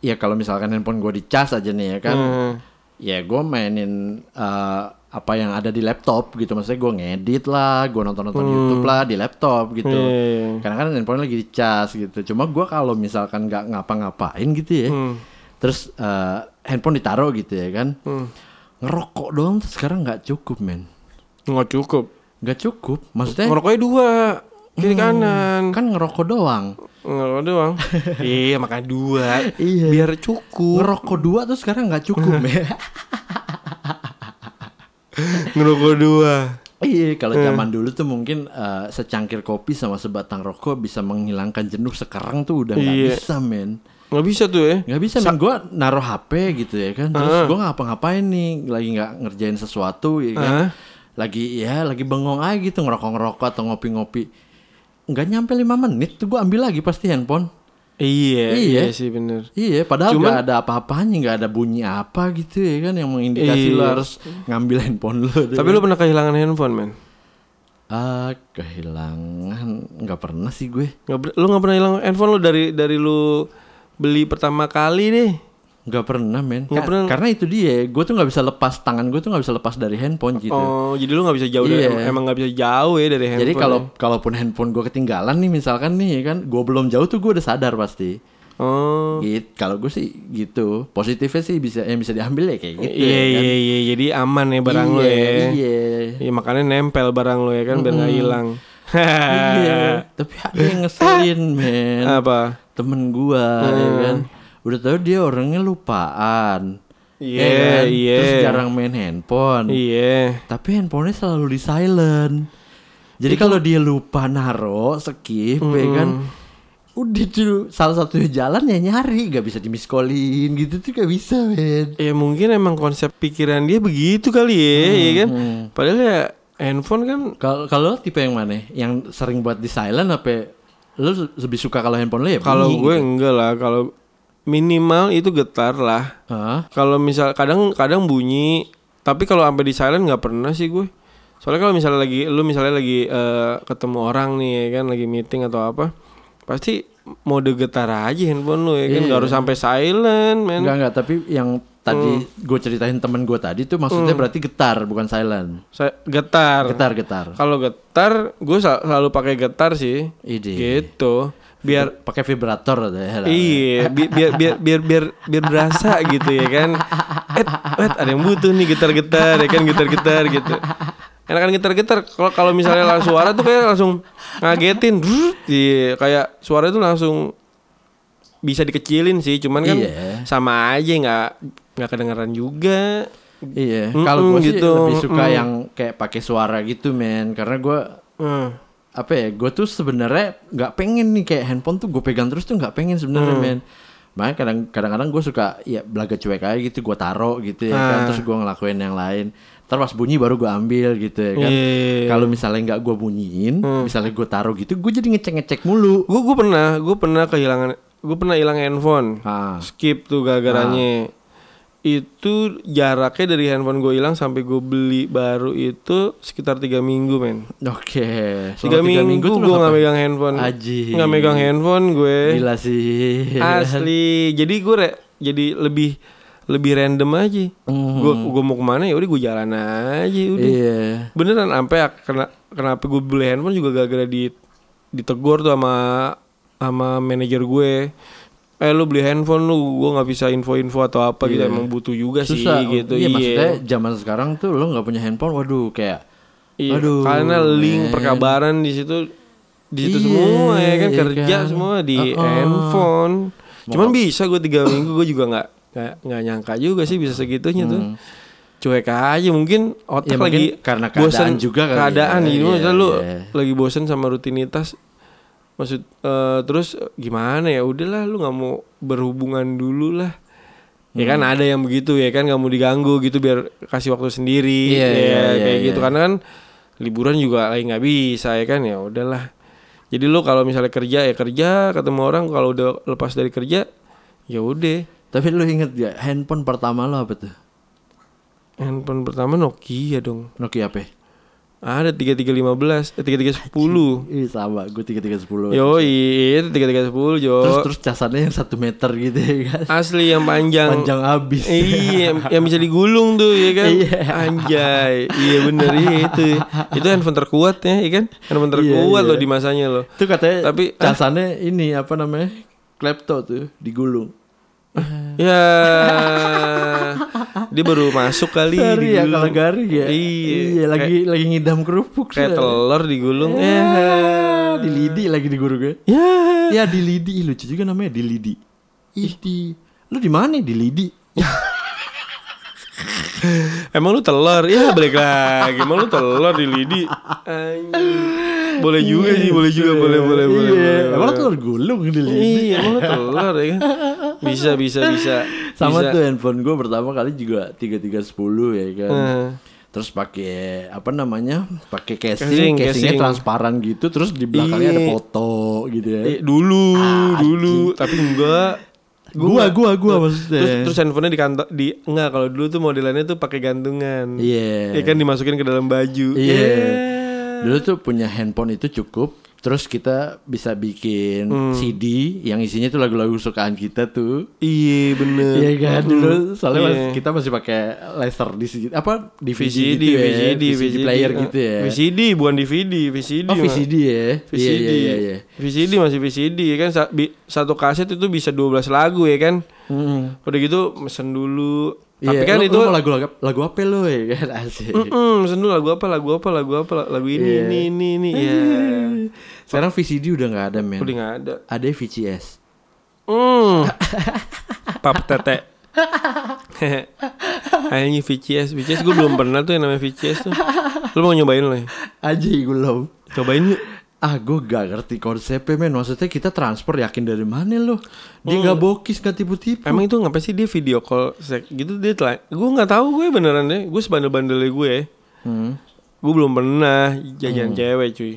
ya kalau misalkan handphone gue dicas aja nih ya kan Hmm. ya gue mainin eh, apa yang ada di laptop gitu maksudnya gue ngedit lah gue nonton nonton YouTube lah di laptop gitu Hmm. Iya, iya. karena kan handphone lagi dicas gitu cuma gue kalau misalkan nggak ngapa-ngapain gitu ya Hmm. terus eh, handphone ditaruh gitu ya kan Hmm. ngerokok doang sekarang nggak cukup men Nggak cukup. nggak cukup maksudnya Ngerokoknya dua, kiri kanan. kan ngerokok doang Ngerokok doang. iya makanya dua. Iya. Biar cukup. ngerokok dua tuh sekarang nggak cukup men Ngerokok dua. Iya, kalau zaman dulu tuh mungkin eh, secangkir kopi sama sebatang rokok bisa menghilangkan jenuh. Sekarang tuh udah nggak Iya. bisa, men. Nggak bisa tuh ya. Nggak bisa, men. Gue naruh HP gitu ya kan. Terus gue ngapa-ngapain nih, lagi nggak ngerjain sesuatu ya kan. Heeh. Lagi ya, lagi bengong aja gitu ngerokok-ngerokok atau ngopi-ngopi. Nggak nyampe lima menit tuh gue ambil lagi pasti handphone. Iya, iya, Iya. sih bener. Iya, padahal Cuman- nggak ada apa-apanya, nggak ada bunyi apa gitu ya kan yang mengindikasi lo Iya. harus ngambil handphone lo. tuh Tapi kan. lu pernah kehilangan handphone, men? Ah, kehilangan nggak pernah sih gue. Nggak, ber- lu nggak pernah hilang handphone lu dari dari lu beli pertama kali deh. Nggak pernah men. Ka- pernah. Karena itu dia. Gue tuh nggak bisa lepas tangan gue tuh nggak bisa lepas dari handphone gitu. Oh, jadi lu nggak bisa jauh dari Iya. em- emang nggak bisa jauh ya dari handphone. Jadi kalau ya? kalaupun handphone gue ketinggalan nih misalkan nih ya kan, gue belum jauh tuh gue udah sadar pasti. Oh. Gitu. Kalau gue sih gitu. Positifnya sih bisa yang bisa diambil ya kayak gitu. Iya ya kan? iya iya jadi aman ya barang lu Iya, ya. Iya. Iya makanya nempel barang lu ya kan biar nggak hilang. iya. Tapi ada yang ngeselin men. Apa? Temen gua ya kan. Udah tahu dia orangnya lupaan. Iya, Ya kan? iya. Terus jarang main handphone. Iya. Tapi handphonenya selalu di silent. Jadi kalau dia lupa naro, skip, ya kan. Udah tuh salah satu jalan ya nyari, gak bisa di miss callin gitu tuh gak bisa, men. Ya mungkin emang konsep pikiran dia begitu kali ya, ya kan. hmm. Padahal ya handphone kan Kalau kalau tipe yang mana? Yang sering buat di silent apa lo lebih suka kalau handphone lo ya kalau gue gitu? enggak lah kalau minimal itu getar lah. Hah? Kalau misal kadang kadang bunyi, tapi kalau sampai di silent nggak pernah sih gue. Soalnya kalau misalnya lagi lu misalnya lagi eh, ketemu orang nih ya kan lagi meeting atau apa, pasti mode getar aja handphone lu ya kan Iya. nggak harus sampai silent, men. Enggak enggak, tapi yang tadi Hmm. gue ceritain temen gue tadi tuh maksudnya berarti getar bukan silent. Saya getar. Getar getar. Kalau getar, gue sel- selalu pakai getar sih. Ide. Gitu. Biar pakai vibrator ya. Iya, bi- biar biar biar biar biar berasa gitu ya kan. Eh, wait, ada yang butuh nih getar-getar ya kan getar-getar gitu. Enakan getar-getar kalau kalau misalnya langsung suara tuh kayak langsung ngagetin. Iya, kayak suara itu langsung bisa dikecilin sih, cuman kan Iya. sama aja nggak nggak kedengeran juga Iya, Mm-mm, kalau gue sih gitu, lebih suka mm. yang kayak pakai suara gitu, men. Karena gue Hmm. Apa ya? Gue tuh sebenarnya nggak pengen nih kayak handphone tuh gue pegang terus tuh nggak pengen sebenarnya, Hmm. men. Makanya kadang kadang-kadang gue suka ya belaga cuek aja gitu, gue taro gitu ya Ah. kan, terus gue ngelakuin yang lain. Ntar pas bunyi baru gue ambil gitu ya kan. Iya. Kalau misalnya nggak gue bunyiin, Hmm. misalnya gue taruh gitu, gue jadi ngecek-ngecek mulu. Gue gue pernah, gue pernah kehilangan, gue pernah hilang handphone. Ah, Skip tuh gara-garanya. Itu jaraknya dari handphone gue hilang sampai gue beli baru itu sekitar tiga minggu men. oke. Tiga, Selama minggu, tuh gue nggak megang handphone. Aji. Nggak megang handphone gue. Gila sih. Asli. Jadi gue re- jadi lebih lebih random aja. Hmm. Gue gue mau ke mana ya udah gue jalan aja udah. Iya. Beneran sampai kena, kenapa gue beli handphone juga gara-gara di ditegur tuh sama sama manajer gue. Eh lu beli handphone lu gue nggak bisa info-info atau apa gitu Iya. emang butuh juga Susah sih gitu. Iya, maksudnya zaman sekarang tuh lo nggak punya handphone, waduh kayak Iya, Aduh, karena link men. perkabaran di situ di situ Iya, semua ya kan iya kerja kan. semua di Uh-uh. handphone. Cuman bisa gue tiga minggu gue juga nggak nggak nyangka juga sih bisa segitunya tuh. Cuek aja mungkin otak Hmm. Ya, mungkin lagi karena keadaan bosen juga kali keadaan ya. gitu Iya, misalnya lu iya. lagi bosen sama rutinitas maksud eh, terus gimana ya? Udahlah lu nggak mau berhubungan dulu lah. Ya kan Hmm. ada yang begitu ya kan? Nggak mau diganggu gitu biar kasih waktu sendiri Iya, ya, iya, kayak iya. gitu. karena kan liburan juga lagi nggak bisa ya kan? Ya udahlah. Jadi lu kalau misalnya kerja ya kerja. Ketemu orang kalau udah lepas dari kerja ya udah. Tapi lo inget gak handphone pertama lo apa tuh? handphone pertama Nokia dong. Nokia apa? Ada tiga tiga lima belas eh, tiga tiga sepuluh Ih sama, gue tiga tiga sepuluh. yo itu tiga tiga sepuluh jo Terus terus casannya yang satu meter gitu ya kan? asli yang panjang Panjang abis. iya yang, yang bisa digulung tuh ya kan Iya. anjay iya bener iya itu itu handphone terkuat ya iya kan handphone Iya, terkuat iya. loh di masanya loh Itu katanya Tapi, casannya ini apa namanya? Klepto tuh digulung. Ya dia baru masuk kali Sorry ya digulung. kalau garing ya. iya, lagi lagi ngidam kerupuk. kayak telur digulung Ya, ya di lidi lagi di guru gue. ya Ya di lidi lucu juga namanya di lidi. Ih di lu di mana di lidi? emang lu telur ya balik lagi emang lu telur di lidi boleh juga sih boleh juga boleh boleh boleh Iya, emang lu telur gulung di lidi. Iya, emang lu telur ya kan? Bisa, bisa, bisa. Sama bisa. tuh handphone gue pertama kali juga tiga tiga sepuluh ya kan. Eh. Terus pakai apa namanya? Pakai Casing, casing, casingnya casing. transparan gitu. Terus di belakangnya ada Iya. foto gitu ya. Eh, dulu, Ah, dulu, tapi enggak. Gua, gua, gua maksudnya. Terus, terus handphonenya di kantor di enggak kalau dulu tuh modelannya tuh pakai gantungan. Iya. Ya kan dimasukin ke dalam baju. Iya. Yeah. Dulu tuh punya handphone itu cukup. Terus kita bisa bikin Hmm. CD yang isinya tuh lagu-lagu kesukaan kita tuh. Iya bener. Iya kan dulu soalnya Iya. mas- kita masih pakai laser di sini apa DVD, VCD, gitu ya, VCD, VCD player eh, gitu ya. VCD bukan DVD, VCD. Oh mah. VCD ya. VCD. Iya iya iya. VCD masih VCD ya kan satu kaset itu bisa 12 lagu ya kan. Mm. Udah gitu mesen dulu. Tapi Iya, kan lu- itu lu mau lagu lagu lagu apa lo ya kan asik. Mm-mm, mesen dulu lagu apa, lagu apa, lagu apa, lagu ini, Iya. ini, ini, ini. Ya. Sekarang VCD udah nggak ada men. Udah nggak ada. Ada VCS. Hmm. Pap tete. Kayaknya VCS, VCS gue belum pernah tuh yang namanya VCS tuh. Lu mau nyobain lah? Aja belum. Cobain yuk. Ah gue gak ngerti konsepnya men Maksudnya kita transfer yakin dari mana lo Dia gak bokis gak tipu-tipu Hmm. Emang itu ngapain sih dia video call sek gitu dia telah. Gue nggak tahu gue beneran deh. Gue sebandel-bandelnya gue. Hmm. Gue belum pernah jajan cewek cuy.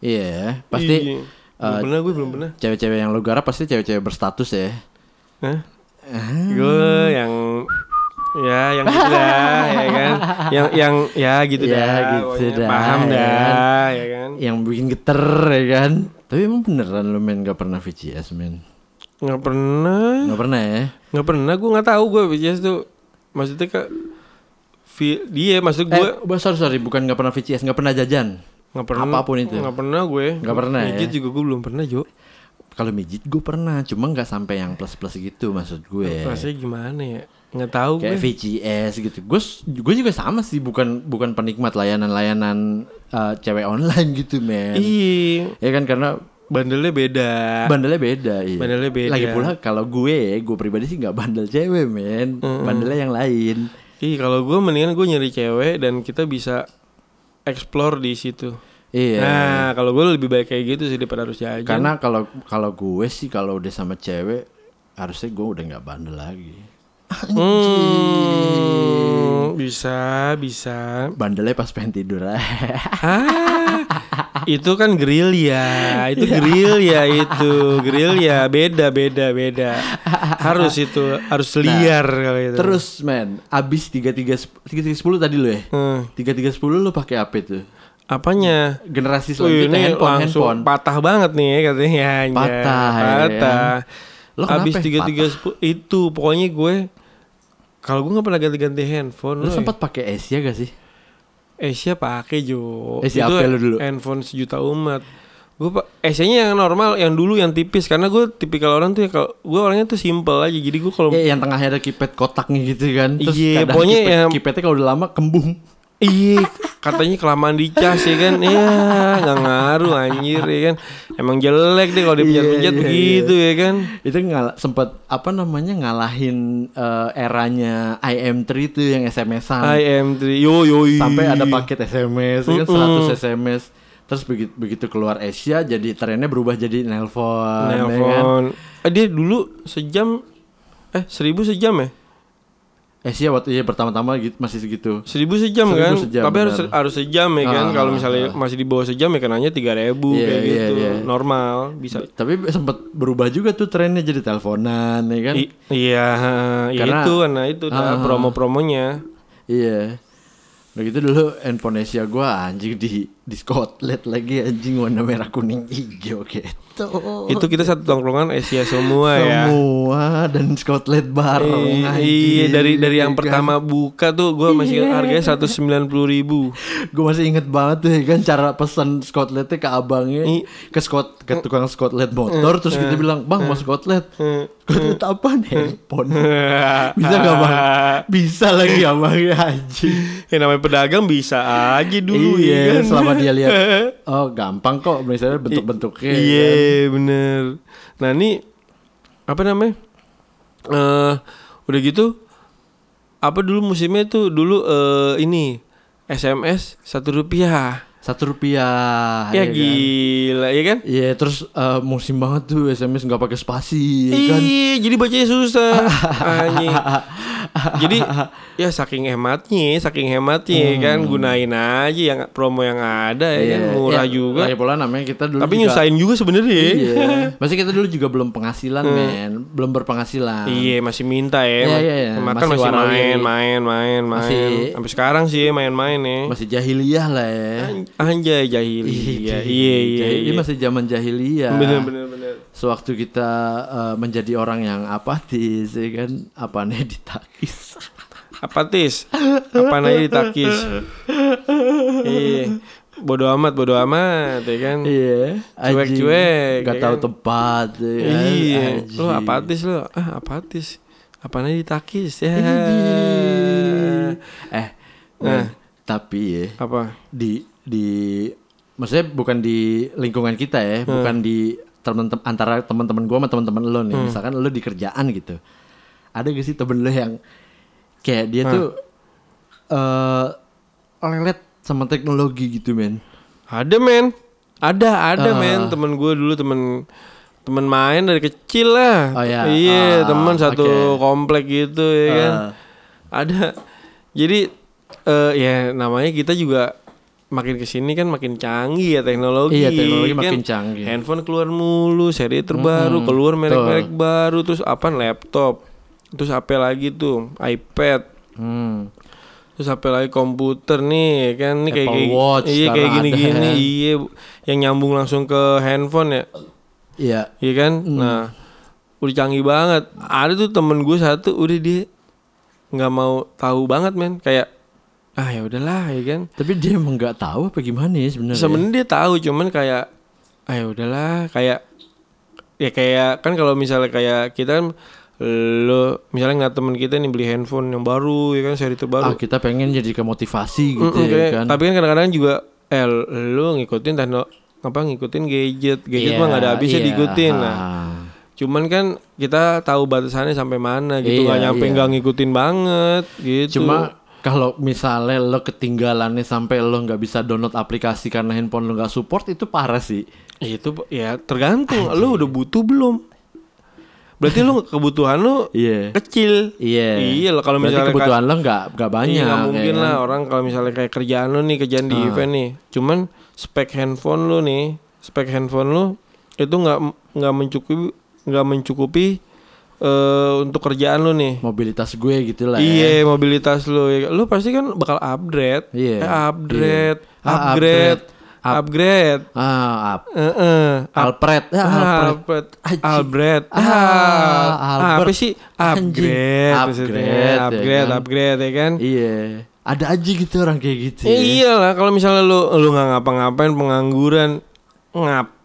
Iya Pasti Iya. belum eh, pernah gue belum pernah. Cewek-cewek yang lo garap pasti cewek-cewek berstatus ya Hah? Gue yang ya yang gitu dah, ya kan? Yang yang ya gitu Ya, dah, gitu dah, Paham ya dah, ya kan? Yang bikin geter ya kan Tapi emang beneran lo men gak pernah VCS men Nggak pernah, Gak pernah ya nggak pernah. Gue nggak tahu gue VCS tuh. Maksudnya vi- dia maksud gue Eh sorry sorry bukan gak pernah VCS Gak pernah jajan nggak pernah. apa pun itu. Nggak pernah gue. Nggak pernah ya? Mijit juga gue belum pernah Jo. Kalau mijit gue pernah Cuma gak sampai yang plus-plus gitu maksud gue Rasanya gimana ya? Nggak tahu kayak gue. VCS gitu. Gue gue juga sama sih, bukan bukan penikmat layanan-layanan uh, cewek online gitu, men. Iya, Ya kan karena bandelnya beda. bandelnya beda, iya. Bandelnya beda. Lagi pula kalau gue, gue pribadi sih nggak bandel cewek, men. Bandelnya yang lain. Ih, kalau gue mendingan gue nyari cewek dan kita bisa explore di situ. Iya. Nah, kalau gue lebih baik kayak gitu sih daripada harus jajan. Karena kalau kalau gue sih kalau udah sama cewek harusnya gue udah nggak bandel lagi. Hmm, bisa, bisa. Bandelnya pas pengen tidur Ah, itu kan grill ya, itu grill ya itu grill ya beda beda beda. Harus itu harus liar kalau itu. Terus men, abis tiga tiga tiga tiga sepuluh tadi lo ya? Hmm, Tiga tiga sepuluh lo pakai apa itu? apanya? Generasi selanjutnya ini handphone, langsung handphone. patah banget nih katanya. anjay. Patah, ya. Patah. Lo kenapa Abis ya tiga tiga sepuluh itu pokoknya gue kalau gue nggak pernah ganti-ganti handphone. Loh. sempat pakai Asia gak sih? Asia pakai Jo. Asia itu apa lu dulu? handphone sejuta umat. Gue pak Asia-nya yang normal, yang dulu yang tipis karena gue tipikal orang tuh ya kalau gue orangnya tuh simple aja. Jadi gue kalau Ya, yang tengahnya ada keypad kotaknya gitu kan. Terus Iya, kadang pokoknya keypad, yang- keypadnya kalau udah lama kembung. Iya, katanya kelamaan dicas ya kan. Iya, nggak ngaruh anjir ya kan. Emang jelek deh kalau dipencet-pencet Iya, iya, begitu ya kan. Itu ngal sempat apa namanya ngalahin eh, eranya IM3 itu yang SMS-an. I am three. Yo yo. Sampai ada paket SMS ya kan 100 SMS. Terus begitu begitu keluar Asia jadi trennya berubah jadi nelpon. ya kan? Eh, dia dulu sejam eh seribu sejam ya? Asia waktu iya pertama-tama gitu, masih segitu. Seribu sejam Seribu kan, sejam, tapi harus benar. harus sejam ya kan. Ah, Kalau ah, misalnya masih di bawah sejam ya kenanya tiga ribu Iya, kayak iya, gitu, iya. normal bisa. Tapi sempat berubah juga tuh trennya jadi teleponan ya kan. I- iya, ya Karena- itu karena itu Ah. promo-promonya. Iya. Udah gitu dulu handphone Asia gua anjing di di Scotland lagi anjing warna merah kuning hijau gitu. Itu kita satu tongkrongan Asia semua ya. Semua dan Scotland bareng. Iya, iya, dari dari yang kan. pertama buka tuh gue masih ingat harganya satu sembilan puluh ribu. Gue masih inget banget tuh ya kan cara pesan Scotlandnya ke abangnya I- ke Scott ke tukang Scotland motor terus kita bilang bang mau Scotland Scotland apa handphone bisa gak bang bisa lagi abangnya anjing ya namanya pedagang bisa aja dulu ya iya kan. selama dia lihat oh gampang kok misalnya bentuk-bentuknya ya Iya kan. bener. Nah ini apa namanya? eh udah gitu apa dulu musimnya tuh dulu eh ini SMS satu rupiah. satu rupiah ya kan? gila ya kan? Iya terus eh, musim banget tuh SMS nggak pakai spasi ya kan Iya, jadi bacanya susah. Anjing. Jadi ya saking hematnya, saking hematnya ya kan gunain aja yang promo yang ada ya kan murah Ya, juga. Lagi pula namanya kita dulu Tapi juga, nyusahin juga sebenarnya. ya. Iya. Masih kita dulu juga belum penghasilan men, belum berpenghasilan. Iya masih minta ya. Iya, Ma- iya, iya. Makan Masih masih, main, main, main, main. Masih- Sampai sekarang sih main-main ya. Masih jahiliyah lah ya. Anjay jahiliyah. Iya iya iya. Ini masih zaman jahiliyah. Bener bener bener. Sewaktu kita eh, menjadi orang yang apatis, ya kan, apanya ditakis. Apatis. Apa aja ditakis. Iya. Bodoh amat, bodoh amat ya kan. Iya, Cuek-cuek, Gak ya tahu kan? tempat. ya kan, Iya. Lo apatis lo. Ah apatis. Apa aja ditakis ya. Eh, Nah. tapi ya Apa? di di maksudnya bukan di lingkungan kita ya, bukan di teman-teman antara teman-teman gua sama teman-teman lo nih. Misalkan lo di kerjaan gitu. Ada gak sih temen lo yang kayak dia tuh eh lelet sama teknologi gitu, men? Ada men, ada ada Ah. men temen gue dulu temen temen main dari kecil lah. Oh, ya. Iya Ah, temen satu komplek gitu ya kan. Ah. Ada. Jadi eh ya namanya kita juga makin ke sini kan makin canggih ya teknologi. Iya, teknologi kan. makin canggih. Handphone keluar mulu, seri terbaru, keluar merek-merek baru, terus apa laptop, terus apa lagi tuh iPad. Hmm. Terus HP lagi komputer nih kan ini kayak Apple kayak Watch iya kayak gini-gini ada. iya yang nyambung langsung ke handphone ya Iya. iya kan nah udah canggih banget ada tuh temen gue satu udah dia nggak mau tahu banget men kayak ah ya udahlah ya kan Tapi dia emang nggak tahu apa gimana ya sebenarnya. sebenarnya dia tahu cuman kayak ah ya udahlah kayak ya kayak kan kalau misalnya kayak kita kan lo misalnya nggak temen kita nih beli handphone yang baru ya kan seri terbaru Ah, kita pengen jadi ke motivasi gitu Mm-mm, ya kayak- kan. Tapi kan kadang-kadang juga eh lu ngikutin tekno apa ngikutin gadget. Gadget mah nggak ada habisnya Iya, diikutin. Nah, ah. Cuman kan kita tahu batasannya sampai mana gitu, Iya, nggak nyampe iya. nggak ngikutin banget gitu. Cuma kalau misalnya lo ketinggalannya sampai lo nggak bisa download aplikasi karena handphone lo nggak support itu parah sih. itu ya tergantung lu udah butuh belum. Berarti lu kebutuhan lu Iya. kecil. Iya. Iya lah, kalau Berarti misalnya kebutuhan lo nggak nggak banyak. Iya, mungkin ya kan? lah orang kalau misalnya kayak kerjaan lu nih kerjaan di event nih. Cuman spek handphone lu nih, spek handphone lu itu nggak nggak mencukupi nggak mencukupi eh untuk kerjaan lu nih. Mobilitas gue gitu lah. ya. Iya, mobilitas lu. Lu pasti kan bakal upgrade. Iya, Eh, upgrade, iya. Ah, upgrade, upgrade. upgrade. Ah, up. Heeh. Alfred. Ya, Ah, Alfred. Alfred. Anjing. Albert. Ah, Ah, Albert. apa sih? Upgrade. maksudnya. Upgrade, ya upgrade, kan? upgrade ya kan? Iya. Ada aja gitu orang kayak gitu. Eh, ya. iyalah kalau misalnya lu lu nggak ngapa-ngapain pengangguran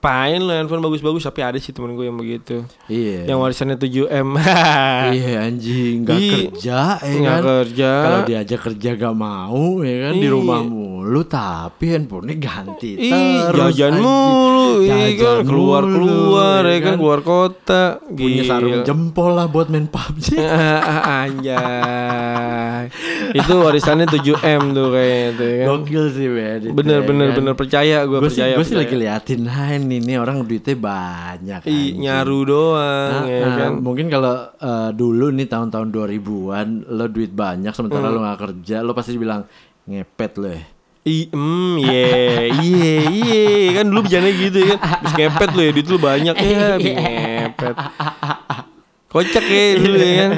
ngapain lu handphone bagus-bagus tapi ada sih temen gue yang begitu Iya. yang warisannya 7 m Iya anjing nggak kerja ya nggak kan. kerja Kalau diajak kerja gak mau ya kan di Iya. rumah mulu tapi handphonenya ganti Ih, terus. jajan anjing. mulu, iya kan Jajan keluar keluar mulu, ya kan keluar kota, Punya sarung Gila. jempol lah buat main PUBG. Anjay, itu warisannya 7 m tuh kayaknya tuh ya kan. Gokil sih men. itu Bener ya bener kan. bener percaya gue percaya. gue sih lagi liatin ini nih orang duitnya banyak. Ih, anjing. nyaru doang Nah, ya nah, kan. mungkin kalau eh, dulu nih tahun-tahun 2000-an lo duit banyak sementara Hmm. lo nggak kerja lo pasti bilang ngepet lo ya. I, mm, iya, iya, iya, kan dulu bercanda gitu ya kan, bis ngepet lu ya, duit lu banyak ya, ngepet. Kocak ya dulu ya kan,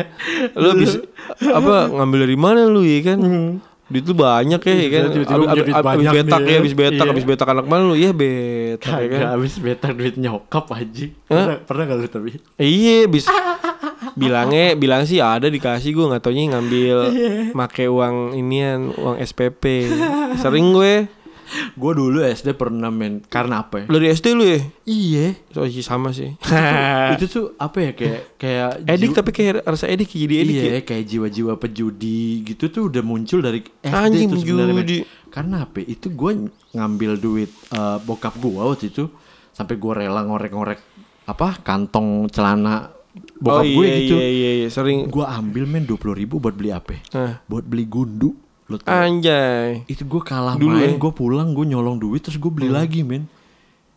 lu bis apa ngambil dari mana lu ya kan, duit lu banyak ya, ya kan, abis, punya duit abis, abis banyak betak nih ya, ya. abis betak, Iya. abis betak anak mana lu, ya betak ya kan. Habis betak duit nyokap aja. Pernah, pernah gak lu tapi? Iya, bis bilangnya bilang sih ada dikasih gue nggak taunya ngambil make uang inian uang SPP sering gue Gue dulu SD pernah main karena apa ya? lu dari SD lu ya Iya. so sih sama sih itu tuh apa ya kayak kayak edik jiwa- tapi kayak rasa edik jadi edik iya ya kayak jiwa-jiwa pejudi gitu tuh udah muncul dari SD Anjing, tuh sebenarnya. Karena apa? ya? Itu gue ngambil duit eh, bokap gue waktu itu sampai gue rela ngorek-ngorek apa kantong celana bokap oh iya gue iya gitu. iya iya sering Gue ambil men dua ribu buat beli apa? Hah. Buat beli gundu. Lo tau? anjay Itu gue kalah Dulu main, ya? Hmm. gue pulang, gue nyolong duit terus gue beli lagi men.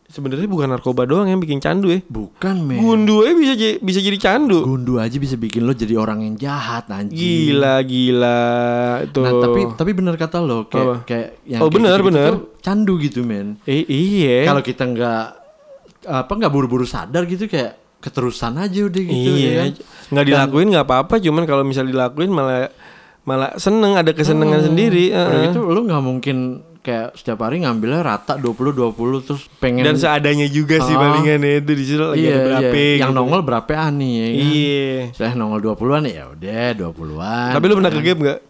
sebenarnya bukan narkoba doang yang bikin candu ya Bukan men. gundu aja bisa jadi bisa jadi candu Gundu aja bisa bikin lo jadi orang yang jahat anjing. gila gila itu Nah tapi tapi bener kata lo kayak Apa? kayak yang Oh, kayak bener, gitu-gitu bener. tuh candu gitu men. eh, iya Kalau kita nggak apa nggak buru-buru sadar gitu kayak keterusan aja udah gitu ya iya kan. nggak dilakuin nggak apa-apa cuman kalau misal dilakuin malah malah seneng ada kesenangan sendiri Udah heeh. gitu lo nggak mungkin kayak setiap hari ngambilnya rata 20 20 terus pengen dan seadanya juga sih Ah. palingan ya itu di situ lagi iya, ada berapa iya. yang gitu. nongol berapa ani ya kan. iya Saya nongol 20-an ya udah 20-an. tapi lu pernah ke game nggak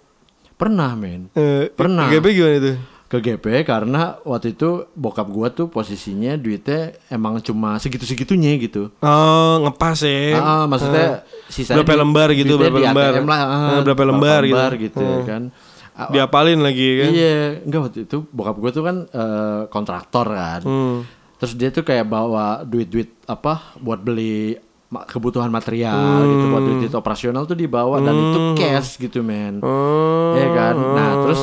Pernah men. Eh, Pernah. ke GP gimana itu Ke GP karena waktu itu bokap gua tuh posisinya duitnya emang cuma segitu-segitunya gitu. oh ngepas ya Ah, maksudnya sisa berapa lembar gitu, berapa lembar? lah, ah, Ah, berapa lembar gitu. gitu ya kan. Ah, diapalin lagi kan Iya, enggak waktu itu bokap gue tuh kan eh, kontraktor kan. Hmm. Terus dia tuh kayak bawa duit-duit apa buat beli kebutuhan material gitu buat duit-duit operasional tuh dibawa dan itu cash gitu men. Hmm. Iya kan. Nah, terus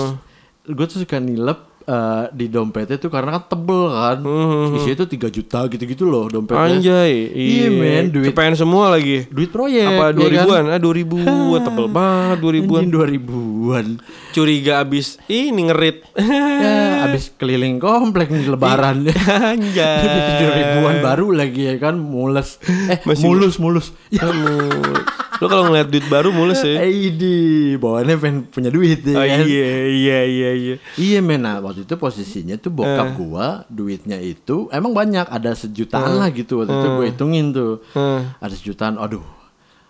gue tuh suka nilep eh, di dompetnya tuh karena kan tebel kan. Isinya tuh 3 juta gitu-gitu loh dompetnya. Anjay Iya, men, duit- CPN semua lagi Duit proyek. apa ya dua kan? ribuan ah dua ribu tebel banget dua ribuan Anjing 2000-an. curiga abis ini ngerit ya, abis keliling komplek nih lebaran. anjay Tujuh ribuan baru lagi ya kan mules eh Masih- mulus mulus ya kamu lo kalau ngeliat duit baru mulus ya eh di bawaannya pengen punya duit ya oh kan? iya iya iya iya iya men nah waktu itu posisinya tuh bokap Eh. gua duitnya itu emang banyak ada sejutaan lah gitu waktu itu gue hitungin tuh Eh. ada sejutaan aduh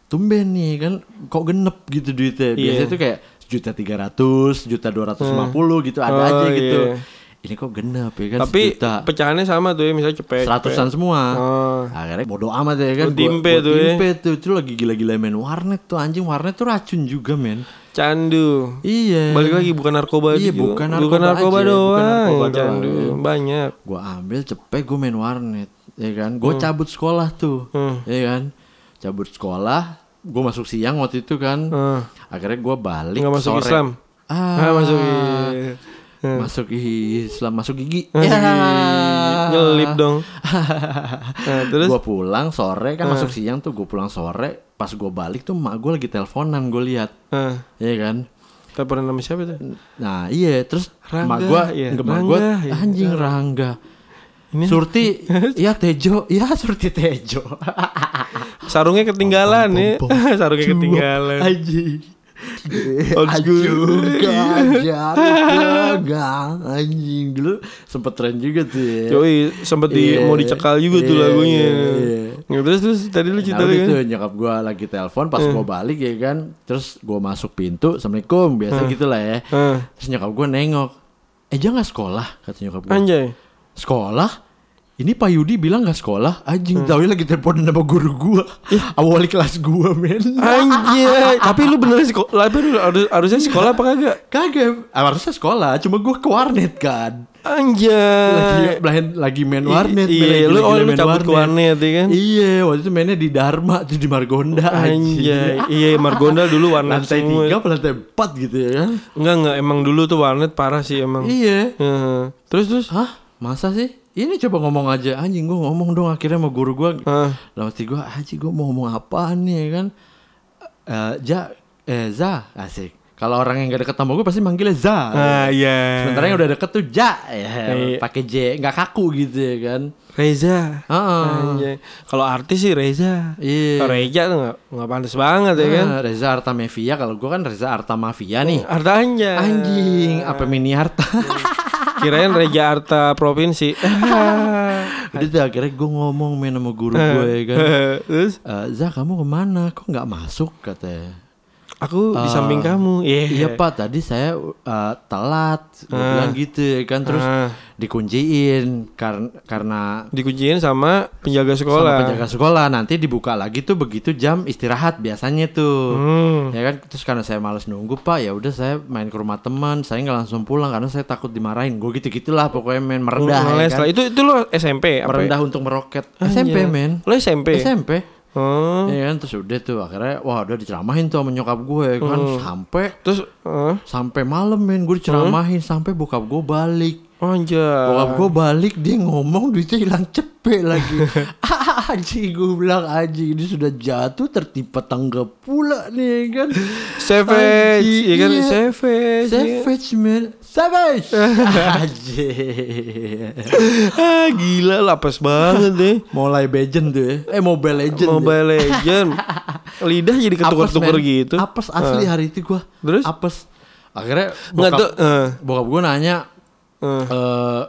tumben nih kan kok genep gitu duitnya biasanya Iya. tuh kayak sejuta tiga ratus sejuta dua ratus lima puluh gitu ada Oh, aja gitu iya. Ini kok genep ya kan? Tapi sejuta. pecahannya sama tuh ya misalnya cepet seratusan semua. Oh. akhirnya bodo amat ya kan? Gua timpe Gua- gua tuh ya. timpe tuh. Itu lagi gila-gila main warnet tuh anjing warnet tuh racun juga men. Candu. Iya. Balik lagi bukan narkoba Iya, juga. bukan bukan narkoba narkoba aja, doang. bukan narkoba candu doang. banyak. Gua ambil cepet gue main warnet ya kan? Gue cabut sekolah tuh Hmm. ya kan? Cabut sekolah gue masuk siang waktu itu kan. Eh, akhirnya gue balik nggak masuk sore. Islam. ah, Ah, masuk i- masuk Islam masuk gigi Masuk Ya. i- nyelip dong. Nah, terus gue pulang sore kan masuk siang tuh gue pulang sore pas gue balik tuh mak gue lagi teleponan gue lihat eh, Iya kan teleponan nama siapa tuh? Nah iya terus Rangga, mak iya. gua Rangga, iya. anjing Rangga. Ini Surti, ya Tejo, ya Surti Tejo. sarungnya ketinggalan ya. Pom, pom, sarungnya ketinggalan. Anjing. Juga, juga, anjing dulu sempet tren juga tuh ya. Yoi, sempet di Iya, mau dicekal juga tuh iya, lagunya. iya. Nah, terus terus tadi lu Nah cerita udah kan? itu nyokap gua lagi telepon pas gua balik ya kan Terus gua masuk pintu Assalamualaikum biasa gitu lah ya Eh, Terus nyokap gua nengok Eh jangan sekolah kata nyokap gua anjay. Sekolah? Ini Pak Yudi bilang gak sekolah? Anjing, tahu lagi telepon sama guru gua. Awal kelas gua, men. Anjay, tapi lu beneran sekolah, tapi lu harus, harusnya sekolah apa kagak? Kagak, Ah, harusnya sekolah, cuma gua ke warnet kan. Anjay. lagi, lagi main warnet, men, Iya, lu oh lu cabut ke warnet ya kan? Iya, waktu itu mainnya di Dharma, tuh di Margonda Anjay, iya Margonda dulu warnet Lantai semua. tiga, apa lantai empat gitu ya kan? Enggak enggak, emang dulu tuh warnet parah sih emang. Iya. Heeh. Terus terus Hah? Masa sih? Ini coba ngomong aja anjing gua ngomong dong akhirnya sama guru gua. Hah. Dalam hati gua anjing gua mau ngomong apaan nih ya kan? Eh ja eh za asik. Kalau orang yang gak deket sama gue pasti manggilnya za. Ah iya. Sementara yang udah deket tuh ja ya, Iya. pakai j nggak kaku gitu ya kan. Reza. Heeh. Anjay. Kalau artis sih Reza. Iya. Kalau Reza tuh nggak nggak pantas banget ya kan? Ah, Reza Artamevia kalau gue kan Reza Artamavia nih. Arta. Anjing, apa mini harta? Kirain Reja Arta provinsi. Udah tuh akhirnya gue ngomong main sama guru gue ya kan. Terus Eh, Za kamu ke mana? Kok nggak masuk katanya? Aku di Ah, samping kamu. Iya. Iya pak, tadi saya uh, telat, gue bilang gitu ya kan, terus Ah. dikunciin karena karena Dikunciin sama penjaga sama sekolah. penjaga sekolah nanti dibuka lagi tuh begitu jam istirahat biasanya tuh, Hmm. ya kan, terus karena saya males nunggu pak, ya udah saya main ke rumah teman, saya nggak langsung pulang karena saya takut dimarahin, gue gitu gitulah pokoknya main merendah, ya kan? lah. Itu itu lo SMP apa? ya? merendah untuk meroket, SMP Anjay. men, Lo SMP. SMP. Oh. Ya kan? Terus udah tuh akhirnya wah udah diceramahin tuh sama nyokap gue ya kan? Hmm. sampai Terus eh, sampai malam men gue diceramahin. Sampai bokap gue balik oh, anjay. bokap gue balik dia ngomong duitnya hilang cepet lagi ah anjing gue bilang anjing ini sudah jatuh tertimpa tangga pula nih kan Savage, Anjing, iya kan iya. savage. iya. savage man savage anjing ah gila lapes banget deh. mulai legend tuh ya eh mobile legend Mobile Legend. Lidah jadi men. gitu. apes asli hari itu gue Terus? apes akhirnya Nggak bokap, tuh. eh, bokap gue nanya eh. eh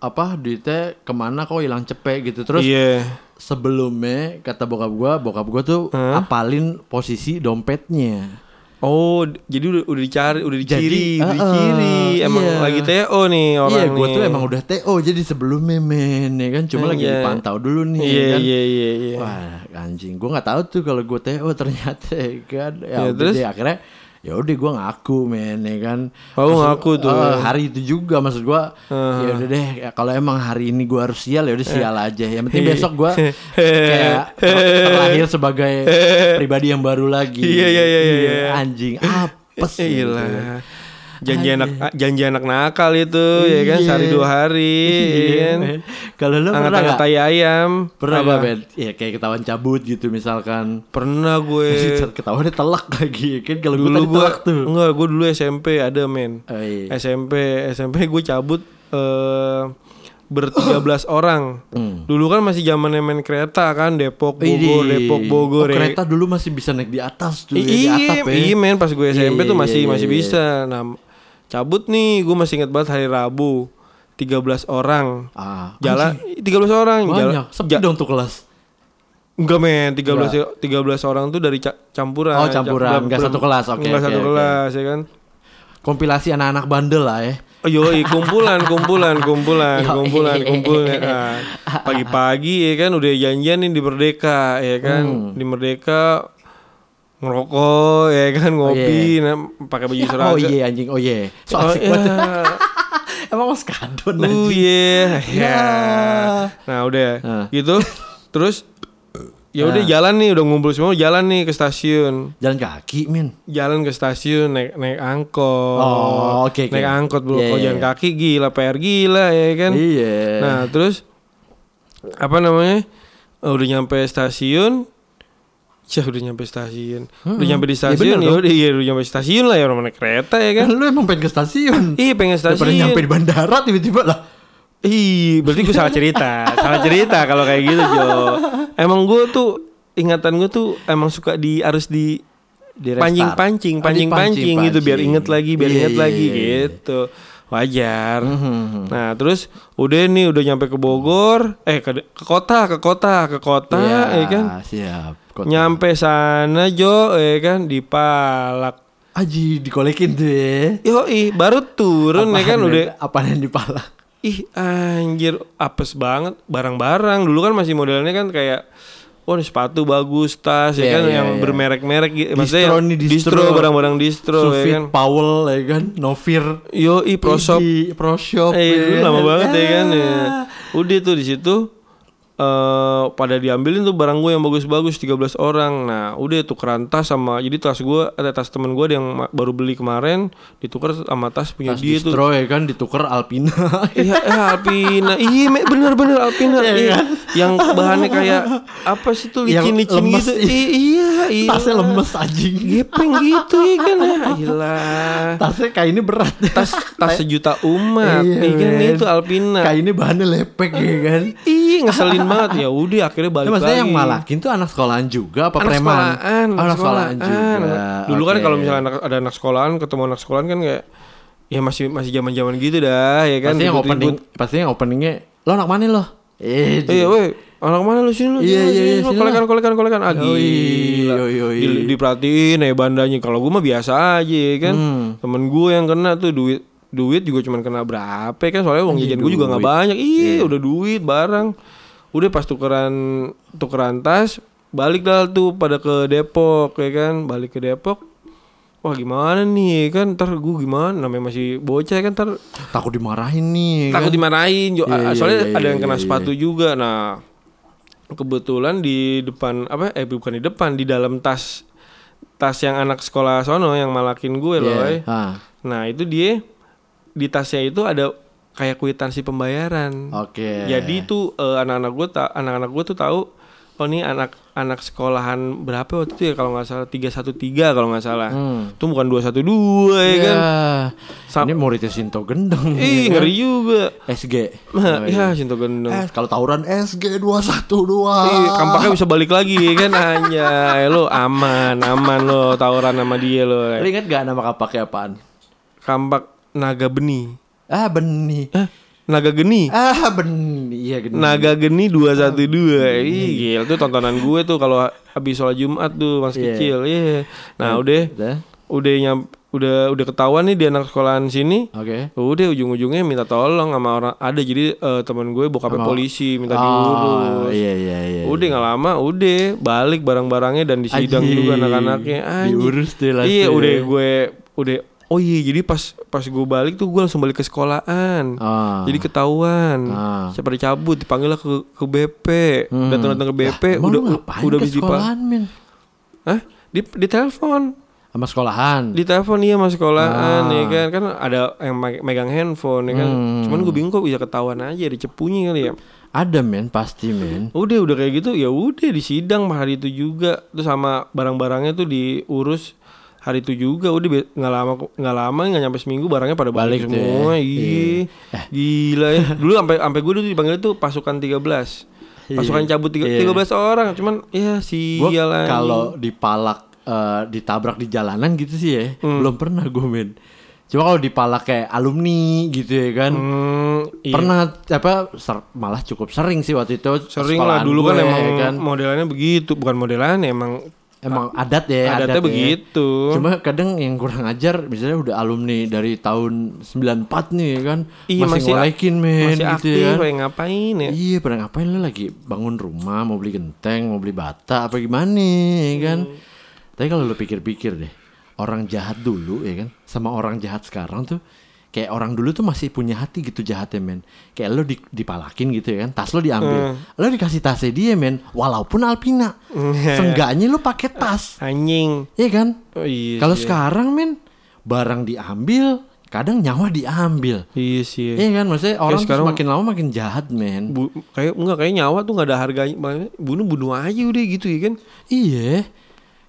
apa duitnya ke mana kok hilang cepet gitu terus Iya. sebelumnya kata bokap gua bokap gua tuh apalin posisi dompetnya Oh, jadi udah, udah dicari, udah diciri, Jadi, udah diciri. Emang iya. lagi TO nih orang iya gua nih. tuh emang udah TO jadi sebelumnya men ya kan cuma lagi Iya. dipantau dulu nih Iya, ya kan iya, iya, iya. wah anjing gua nggak tahu tuh kalau gua TO ternyata ya kan ya, Ya, terus? deh, akhirnya ya udah gua ngaku men ya kan Oh, Terus, ngaku tuh. eh, hari itu juga maksud gua Uh-huh. ya udah deh ya, kalau emang hari ini gua harus sial ya udah sial aja yang penting Iya. besok gua kayak ter- terlahir sebagai pribadi yang baru lagi Iya, iya, iya, iya, iya. anjing apes Eh, gitu. Janji anak janji anak nakal itu ya kan Iya. sehari dua hari ya Iya, kan. men. kalau lu pernah Anget-anget nggak tai ayam. pernah Apa? Ben? ya kayak ketahuan cabut gitu misalkan Pernah gue. ketahuan dia telak lagi kan kalau gue dulu gue telak tuh enggak gue dulu SMP ada men Oh, iya. SMP SMP gue cabut eh bertiga belas orang Hmm. dulu kan masih zamannya main kereta kan Depok Bogor Widih. Depok Bogor oh, ya. kereta dulu masih bisa naik di atas tuh ya, di iya atap ya iya men pas gue SMP Iya, tuh iya, masih iya, masih iya. bisa nah cabut nih gue masih inget banget hari Rabu 13 orang ah, jalan anjing, 13 orang jalan banyak sepi ja- dong tuh kelas Enggak men, 13 13 orang tuh dari ca- campuran. Oh, campuran, Cam- nggak satu kelas, oke, Nggak oke, satu oke. kelas ya kan. kompilasi anak-anak bandel lah ya Oh, Yoi, kumpulan, kumpulan, kumpulan, kumpulan, kumpulan. Nah, pagi-pagi ya kan udah janjian nih di Merdeka ya kan. Hmm. Di Merdeka ngerokok ya kan ngopi nah, pakai baju seragam. oh iya anjing oh iya so Oh, asik iya. banget emang mau skadon Oh anjing iya. Ya. Nah, udah Nah. gitu. Terus ya udah jalan nih udah ngumpul semua jalan nih ke stasiun Jalan kaki, min. jalan ke stasiun naik naik angkot Oh, oke, oke. naik angkot bro Iya, kalau iya, jalan iya. kaki gila PR gila ya kan Iya. nah terus apa namanya udah nyampe stasiun Cah udah nyampe stasiun Udah nyampe di Iya, stasiun bener ya udah iya udah nyampe stasiun lah ya orang naik kereta ya kan kan lu emang pengen ke stasiun. Iya pengen Daripada stasiun nyampe di bandara tiba-tiba lah. Ih, berarti gue salah cerita. salah cerita kalau kayak gitu, Jo. Emang gue tuh ingatan gue tuh emang suka di harus di pancing-pancing. Oh, pancing-pancing gitu biar pancing. inget lagi, biar Iya, inget iya, lagi iya, iya. gitu. Wajar. Mhm. Nah, terus udah nih udah nyampe ke Bogor, eh ke, ke kota, ke kota, ke kota, ya kan. siap. Kota. Nyampe sana Jo, ya kan dipalak. Aji dikolekin tuh ya. Yoi, baru turun ya kan Apaan udah yang- Apaan yang dipalak? Ih anjir apes banget barang-barang dulu kan masih modelnya kan kayak Wah ini sepatu bagus tas ya Iya, kan iya, yang iya. bermerek-merek gitu Distro maksudnya yang nih, distro, distro. barang-barang distro ya Sufit kan Powell ya kan, Novir. yo i prosop Idi, Proshop. eh ya. lama banget ya kan ya. Ya. udah tuh di situ eh pada diambilin tuh barang gue yang bagus-bagus 13 orang nah udah tukeran tas sama jadi tas gue ada tas temen gue yang baru beli kemarin ditukar sama tas punya Tas dia tuh distro ya kan ditukar Alpina. Iya, eh, Alpina. Iya, bener-bener Alpina. Iya, Iya, kan? Yang bahannya kayak apa sih tuh licin-licin gitu. iya. I- iya, iya. Tasnya lemes anjing. Gepeng gitu ya kan. Ah, Gila. Tasnya kayak ini berat. Tas tas sejuta umat. Iya, Iya kan itu Alpina. Kayak ini bahannya lepek ya kan. Iya, ngeselin banget. Ya udah akhirnya Nah, balik maksudnya lagi. yang malakin tuh anak sekolahan juga apa anak preman? sekolahan, Oh, anak sekolahan juga. Dulu kan Oke. kalau misalnya anak, ada anak sekolahan ketemu anak sekolahan kan kayak ya masih masih zaman-zaman gitu dah ya kan pasti yang opening, pasti yang openingnya lo anak mana lo? Eh, Iya, weh, anak mana lu sini lu? Iya, iya, iya, kolekan, kolekan, kolekan. Ah, yoi, yoi. Di- diperhatiin ya bandanya. Kalau gue mah biasa aja ya kan. Hmm. Temen gue yang kena tuh duit duit juga cuman kena berapa ya kan soalnya uang jajan gue juga nggak banyak iya udah duit barang udah pas tukeran tukeran tas balik dah tuh pada ke Depok ya kan balik ke Depok wah gimana nih ya kan ntar gue gimana namanya masih bocah ya kan ntar takut dimarahin nih. takut kan? dimarahin jo- Iya, iya, soalnya iya, ada iya, yang kena iya, sepatu juga nah kebetulan di depan apa eh bukan di depan di dalam tas tas yang anak sekolah sono yang malakin gue loh Iya. eh. Ah, nah itu dia di tasnya itu ada kayak kwitansi pembayaran Oke. jadi itu eh, anak-anak gue tak anak-anak gue tuh tahu oh ini anak anak sekolahan berapa waktu itu ya kalau nggak salah 313 kalau nggak salah Hmm. itu bukan 212 ya Iya. kan Sam- Ini muridnya Sinto Gendeng. ih ya kan? ngeri juga SG. Nah, ya Sinto Gendeng. Eh, kalau tawuran SG 212. Ih, kampaknya bisa balik lagi kan anjay lo aman aman lo tawuran sama dia lo Lu inget gak nama kapaknya apaan? kampak naga beni Ah, Beni. eh naga geni Ah, Beni. Iya, Geni. naga geni 212 ih gila tuh tontonan gue tuh kalau habis sholat jumat tuh masih Iya. kecil iya nah udah Udah. udah nyam udah udah ketahuan nih di anak sekolahan sini Oke. udah ujung-ujungnya minta tolong sama orang ada jadi eh, teman gue bokapnya Sama- polisi minta Oh, diurus iya iya iya. Udah nggak lama, udah balik barang-barangnya dan disidang Anjing. juga anak-anaknya. Diurus deh langsung. Iya, udah gue udah oh iya jadi pas pas gue balik tuh gue langsung balik ke sekolahan. Ah. Jadi ketahuan. Ah. Siapa dicabut dipanggil lah ke ke BP. Hmm. Datang-datang ke BP emang udah udah bisa sekolahan, men? Hah? Di di telepon. Sama sekolahan. Di telepon iya mas sekolahan Ah. ya kan kan ada yang me- megang handphone ya kan. Hmm. Cuman gue bingung kok bisa ketahuan aja ada cepunya kali ya. Ada men, pasti men. Udah udah kayak gitu ya udah disidang hari itu juga terus sama barang-barangnya tuh diurus hari itu juga udah nggak lama nggak lama nggak nyampe seminggu barangnya pada balik, Balik semua iya gila ya dulu sampai sampai gue dulu dipanggil tuh pasukan 13 pasukan cabut tiga- Iya. 13 orang cuman ya Gua sial anjing. kalau dipalak eh, ditabrak di jalanan gitu sih ya, Hmm. belum pernah gue men. Cuma kalau dipalak kayak alumni gitu ya kan. Hmm, iya. Pernah apa ser- malah cukup sering sih waktu itu sering lah dulu kan gue, emang ya kan. modelannya begitu bukan modelan emang emang adat ya, adatnya adat ya. begitu Cuma kadang yang kurang ajar misalnya udah alumni dari tahun 94 nih ya kan. Iya, masih, masih- ngolekin men masih gitu aktif ya. kan. kayak ngapain ya Iya, pada ngapain lu lagi bangun rumah, mau beli genteng, mau beli bata apa gimana ya kan? Hmm. Tapi kalau lu pikir-pikir deh, orang jahat dulu ya kan sama orang jahat sekarang tuh kayak orang dulu tuh masih punya hati gitu jahatnya men kayak lo di, dipalakin gitu ya kan tas lo diambil lo dikasih tasnya dia men walaupun Alpina seenggaknya lo pakai tas Anjing. Iya kan Oh iya. kalau sih. sekarang men barang diambil kadang nyawa diambil Iya sih. Iya kan maksudnya orang sekarang- semakin lama makin jahat men Bu, kayak enggak kayak nyawa tuh nggak ada harganya. Bunuh bunuh aja udah gitu ya kan. Iya.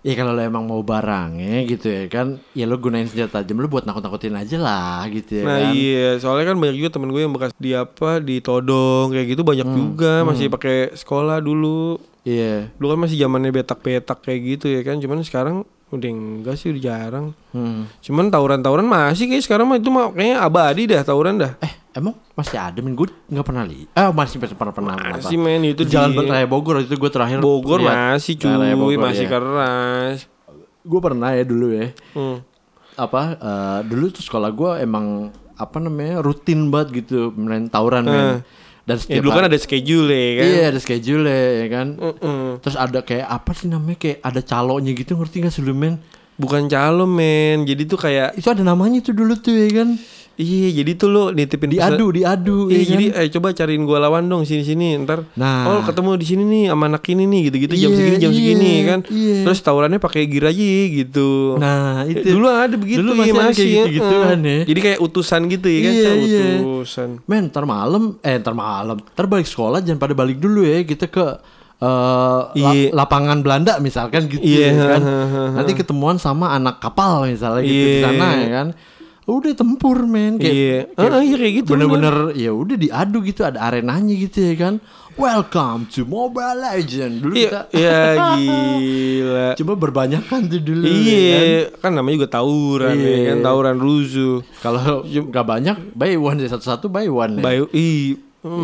Ya kalau lo emang mau barangnya gitu ya kan, ya lo gunain senjata tajam lo buat nakut-nakutin aja lah gitu ya Nah kan. iya, soalnya kan banyak juga temen gue yang bekas di apa ditodong kayak gitu banyak juga masih pakai sekolah dulu. Iya. Dulu kan masih zamannya betak-betak kayak gitu ya kan. Cuman sekarang udah enggak sih udah jarang. Hmm. Cuman tawuran-tawuran masih kayak sekarang mah itu mah kayaknya abadi dah tawuran dah. Eh, emang masih ada men gue nggak pernah lihat. Eh, masih pernah pernah pernah. Masih men itu Jalan di Raya Bogor itu gue terakhir Bogor masih cuy, Bogor, masih ya. keras. Gue pernah ya dulu ya. Hmm. Apa eh, dulu tuh sekolah gue emang apa namanya rutin banget gitu main tawuran men. Dan Ya setiap dulu kan ada schedule ya kan. Iya ada schedule ya kan. Mm-mm. Terus ada kayak apa sih namanya kayak ada calonnya gitu ngerti gak lu men? Bukan calo men, jadi tuh kayak Itu ada namanya tuh dulu tuh ya kan. Iya jadi tuh lo nitipin Diadu, diadu. Iya ya jadi kan? eh coba cariin gua lawan dong sini sini ntar. Nah. Oh ketemu di sini nih sama anak ini nih gitu-gitu jam Iya, segini jam iya, segini kan. iya. Terus tawurannya pakai gear aja gitu. Nah, Eh, itu. dulu ada begitu Dulu iya, masih kayak ya. gitu-gituan Eh, ya. Jadi kayak utusan gitu ya kan, Iya, iya. utusan. Men, ntar malam, eh ntar malam, ntar balik sekolah jangan pada balik dulu ya kita ke la- Iya. lapangan Belanda misalkan gitu Iya, ya kan. Nanti ketemuan sama anak kapal misalnya gitu di Iya. sana ya kan. Udah tempur men kayak Iya. kayak Ah, iya kayak gitu, Bener-bener ya udah diadu gitu ada arenanya gitu ya kan. Welcome to Mobile Legend. Dulu Iya, kita iya gila. coba berbanyakan tuh dulu. ya kan. Iya, kan namanya juga tawuran Iya. ya kan, tawuran rusuh. Kalau nggak banyak, buy one ya satu-satu buy one. ya. Bayu, i,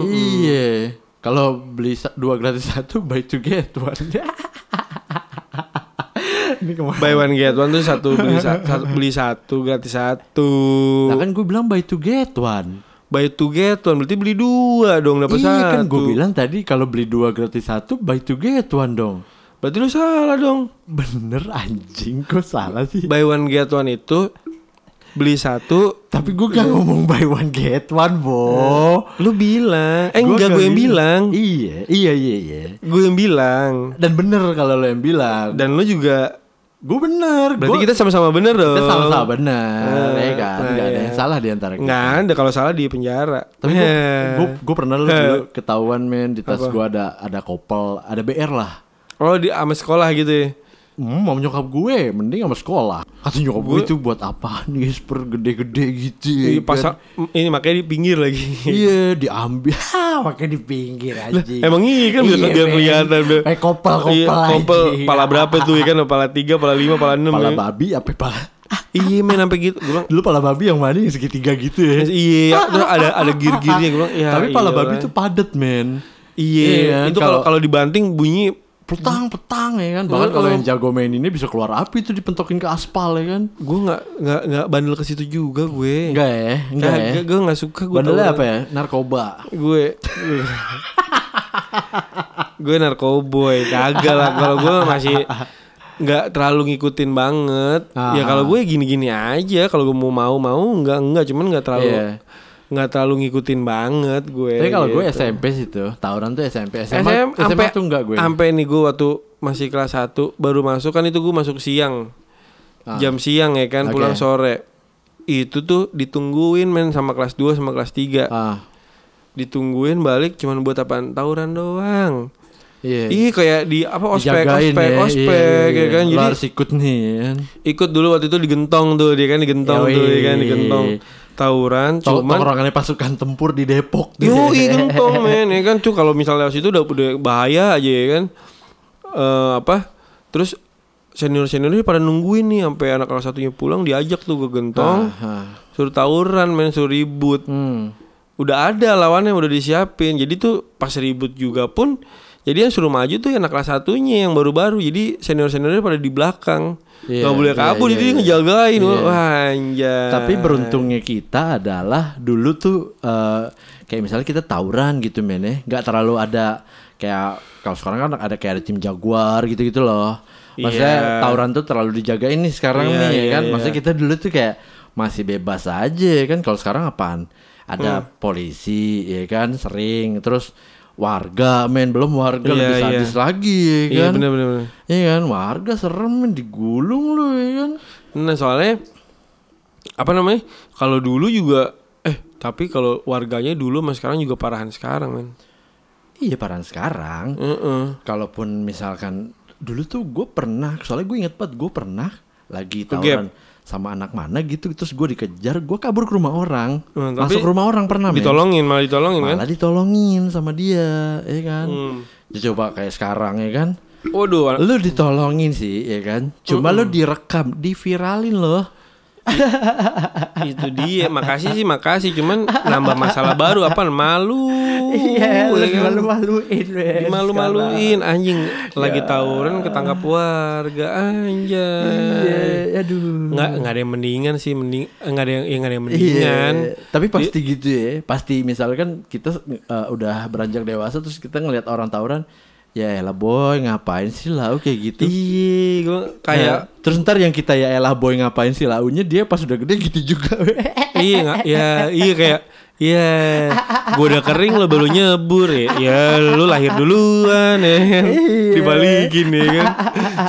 Iya. Kalau beli dua gratis satu, buy two get one. Ini ke mana? buy one get one tuh satu beli satu, satu beli satu gratis satu. Nah kan gue bilang buy two get one. Buy two get one berarti beli dua dong dapat satu. Iya kan gue bilang tadi kalau beli dua gratis satu, buy two get one dong. Berarti lu salah dong. Bener anjing, kok salah sih? Buy one get one itu beli satu Tapi gue gak ngomong buy one get one, Bo. lu bilang eh Gua enggak nggak gue yang bilang Iya, iya, iya, iya. gue yang bilang Dan bener kalau lo yang bilang. dan lu juga Gue bener. berarti Gua- kita sama-sama bener dong kita sama-sama bener, Eh, ya kan? nah, Gak ada iya. yang salah di antara kita. nggak ada kalau salah di penjara Tapi Eh. gue gue pernah lu dulu ketahuan men di tas gue ada ada kopel, ada BR lah. oh di sama sekolah gitu ya Hmm, sama nyokap gue, mending sama sekolah. Kata nyokap gue itu buat apa nih, per gede-gede gitu ya. Iya, pas kan? ini makanya di pinggir lagi Iya, diambil. Makanya di pinggir aja. emang iya kan biar biar kelihatan Kayak kopel-kopel Iya, aja. kompel pala berapa tuh ya kan pala tiga pala lima pala enam Pala ya. babi apa pala? iya men sampai gitu gue bilang Dulu pala babi yang mana yang segitiga gitu ya. iya terus ada ada gear-gearnya gue bilang ya Tapi pala iyalah. babi tuh padet men. iya Iya, itu kalau kalau dibanting bunyi Petang, petang ya kan. Bahkan kalau yang jago main ini bisa keluar api tuh dipentokin ke aspal ya kan. gue nggak nggak nggak bandel ke situ juga gue Enggak ya, enggak ya. Gue nggak suka gue Bandelnya apa ya? Narkoba. gue gue narkoboy kagak lah kalau gue masih nggak terlalu ngikutin banget ya Ah. kalau gue gini-gini aja kalau gue mau mau mau nggak nggak cuman nggak terlalu Iya. Nggak terlalu ngikutin banget gue Tapi kalau gue gitu. SMP sih tuh, tawuran tuh SMP. SMA, SM, SMA sampai tuh enggak gue. sampai nih gue waktu masih kelas 1 baru masuk kan itu gue masuk siang Ah. jam siang ya kan Oke. pulang sore itu tuh ditungguin men sama kelas 2 sama kelas 3 Ah, ditungguin balik cuman buat apaan tawuran doang iya. Ih kayak di apa ospek Dijagain ospek ya, ospek iya, ya iya. kan Lo jadi harus ikut nih ya kan. ikut dulu waktu itu digentong tuh dia kan digentong Yoi. tuh ya kan digentong tawuran cuman pasukan tempur di Depok. Yo, gentong men ya kan tuh kalau misalnya situ udah udah bahaya aja ya kan. Eh apa? Terus senior seniornya pada nungguin nih sampai anak kelas satunya pulang diajak tuh ke gentong, Ah, suruh tawuran men suruh ribut. Hmm. Udah ada lawannya udah disiapin. Jadi tuh pas ribut juga pun jadi yang suruh maju tuh anak kelas satunya yang baru-baru. Jadi senior seniornya pada di belakang. Iya, Gak boleh iya, kabur iya, jadi iya. ngejagain. Iya. Wah anjay. Tapi beruntungnya kita adalah dulu tuh eh, kayak misalnya kita tawuran gitu men ya, nggak terlalu ada kayak kalau sekarang kan ada kayak ada tim jaguar gitu-gitu loh. Maksudnya Iya. tawuran tuh terlalu dijagain nih sekarang Iya, nih ya iya, kan. iya. Maksudnya kita dulu tuh kayak masih bebas aja kan. Kalau sekarang apaan? Ada Hmm. polisi ya kan sering terus warga men belum warga Iya, lebih iya. sadis lagi ya Iya kan. bener bener. bener. Iya kan warga serem men digulung lu ya kan. Nah soalnya apa namanya? Kalau dulu juga eh tapi kalau warganya dulu mas sekarang juga parahan sekarang men. Iya paran sekarang. Heeh. Kalaupun misalkan dulu tuh gue pernah, soalnya gue inget banget gue pernah lagi tawuran sama anak mana gitu, terus gue dikejar, gue kabur ke rumah orang, Hmm, masuk rumah orang pernah, men. Ditolongin malah ditolongin kan? malah ditolongin sama dia, ya kan? Hmm. Ya, coba kayak sekarang ya kan, Waduh, lu ditolongin sih, ya kan? Cuma lu direkam, diviralin loh. Itu dia. Makasih sih, makasih. Cuman nambah masalah baru apa? Malu. Iya, ya kan? malu-maluin, Dimalu-maluin anjing lagi tawuran ketangkap warga anjay. Iya, aduh. Nggak nggak ada yang mendingan sih mending eh, nggak ada yang ya nggak ada yang mendingan. Iya, tapi pasti gitu ya. Pasti misalkan kita uh, udah beranjak dewasa terus kita ngelihat orang tawuran, ya elah boy ngapain sih lau kayak gitu. Iya, gua kayak Nah, terus ntar yang kita ya elah boy ngapain sih launya dia pas udah gede gitu juga. iya ya iya kayak Iya, gua udah kering lo baru nyebur ya. Ya lu lahir duluan ya kan. Iya. Dibalikin ya kan.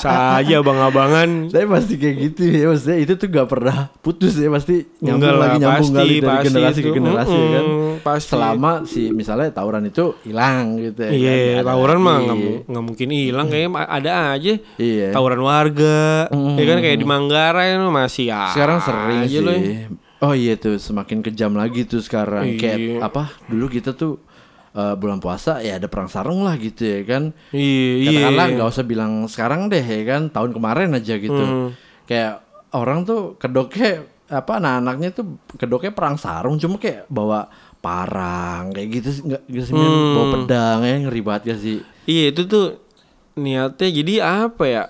Saja abang-abangan. Tapi pasti kayak gitu ya maksudnya itu tuh gak pernah putus ya pasti nyambung Enggak lah, lagi nyambung pasti, kali dari pasti generasi ke itu. generasi ya kan. Mm-mm, pasti. Selama si misalnya tawuran itu hilang gitu ya. kan. Iya, Nggak ada tawuran mah nggak nggak mungkin hilang kayaknya ada aja. Iya. Tawuran warga, ya kan kayak di Manggarai masih ya. Sekarang sering sih. loh. Oh iya tuh semakin kejam lagi tuh sekarang. Iya. Kayak apa? Dulu kita tuh eh, bulan puasa ya ada perang sarung lah gitu ya kan. Iya, iya. Katakanlah nggak usah bilang sekarang deh ya kan. Tahun kemarin aja gitu. Hmm. Kayak orang tuh kedoknya apa anak-anaknya tuh kedoknya perang sarung cuma kayak bawa parang kayak gitu nggak gitu. Hmm. bawa pedang ya ngeri banget gak sih Iya itu tuh niatnya jadi apa ya?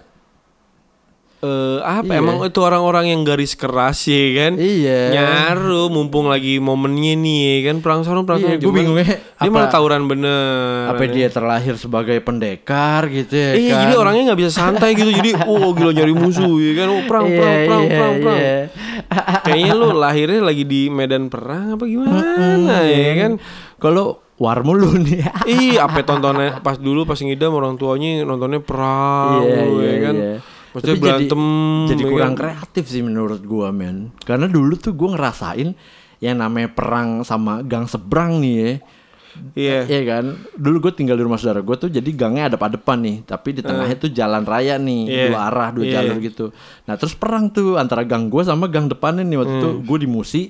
Eh apa Iya. emang itu orang-orang yang garis keras ya kan? Iya. Nyaru mumpung lagi momennya nih ya kan perang sarung perang Iya, gua Cuman bingungnya Dia apa- malah tawuran bener. apa dia terlahir sebagai pendekar gitu ya Iya kan jadi orangnya nggak bisa santai gitu jadi oh gila nyari musuh ya kan oh perang Iya, perang perang iya, perang perang iya. kayaknya lu lahirnya lagi di medan perang apa gimana ya kan Kalau war mulu nih. Ih, apa tontonnya pas dulu pas ngidam orang tuanya nontonnya perang Iya, mulu, iya, ya kan. iya. Maksudnya Tapi berantem jadi, jadi ya kurang kan? kreatif sih menurut gua men. Karena dulu tuh gua ngerasain yang namanya perang sama gang seberang nih ya. Iya. Iya kan. Dulu gue tinggal di rumah saudara gue tuh jadi gangnya ada depan nih, tapi di tengahnya tuh jalan raya nih, Iya. dua arah, dua Iya. jalur gitu. Nah terus perang tuh antara gang gue sama gang depannya nih waktu itu gue di Musi,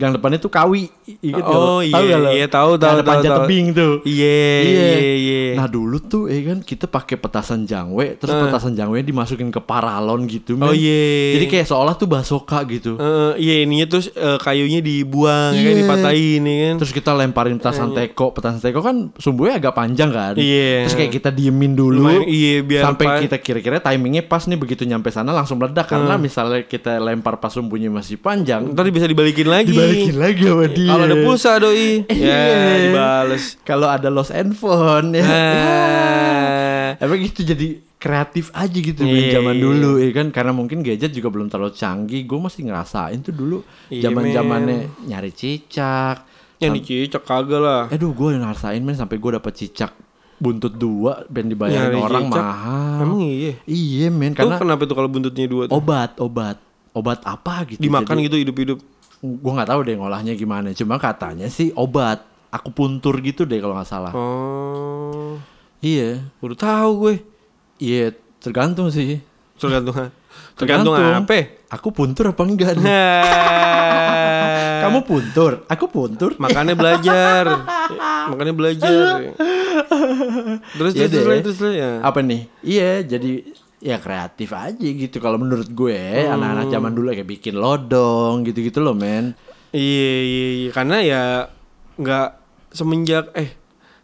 gang depannya tuh Kawi, lo? Oh, Tahu iya, nggak lo? iya, tahu, tahu, ada tahu, panjat tahu. tebing tuh. Iya, iya, iya. Nah dulu tuh ya kan kita pakai petasan jangwe, terus petasan jangwe dimasukin ke paralon gitu. Oh, men. iya. Jadi kayak seolah tuh basoka gitu. Eh, iya ininya terus eh, kayunya dibuang kan Iya. dipatahin ya kan. Terus kita lemparin petasan teko, petasan teko kan sumbunya agak panjang kan. Iya. Terus kayak kita diemin dulu. Lumayan, iya, biar sampai pas- kita kira-kira timingnya pas nih begitu nyampe sana langsung meledak karena misalnya kita lempar pas sumbunya masih panjang, Ntar bisa dibalikin lagi. dibalikin lagi sama dia. Kalau ada pulsa doi, ya Iya. dibales. Kalau ada lost and phone ya. Ah. Emang gitu jadi kreatif aja gitu Iya, zaman iya, dulu ya kan karena mungkin gadget juga belum terlalu canggih gue masih ngerasain tuh dulu Iya, zaman zamannya nyari cicak Yang dicicak kagak lah. aduh gue ngerasain men sampai gue dapet cicak buntut dua ben dibayarin Nyari orang cicak? mahal Emang iya. iya men karena kenapa tuh kalau buntutnya dua tuh? obat obat obat apa gitu Dimakan gitu hidup-hidup. Gue nggak tahu deh ngolahnya gimana cuma katanya sih obat aku puntur gitu deh kalau nggak salah Oh. iya Baru tahu gue. iya tergantung sih Tergantung tergantung apa? Aku puntur apa enggak nih? Nah, Kamu puntur, aku puntur. makanya belajar. makanya belajar. Terus Iya terus terus, terus, terus, ya. Apa nih? Iya, jadi ya kreatif aja gitu kalau menurut gue anak-anak zaman dulu kayak bikin lodong gitu-gitu loh men Iya iya iya karena ya nggak semenjak eh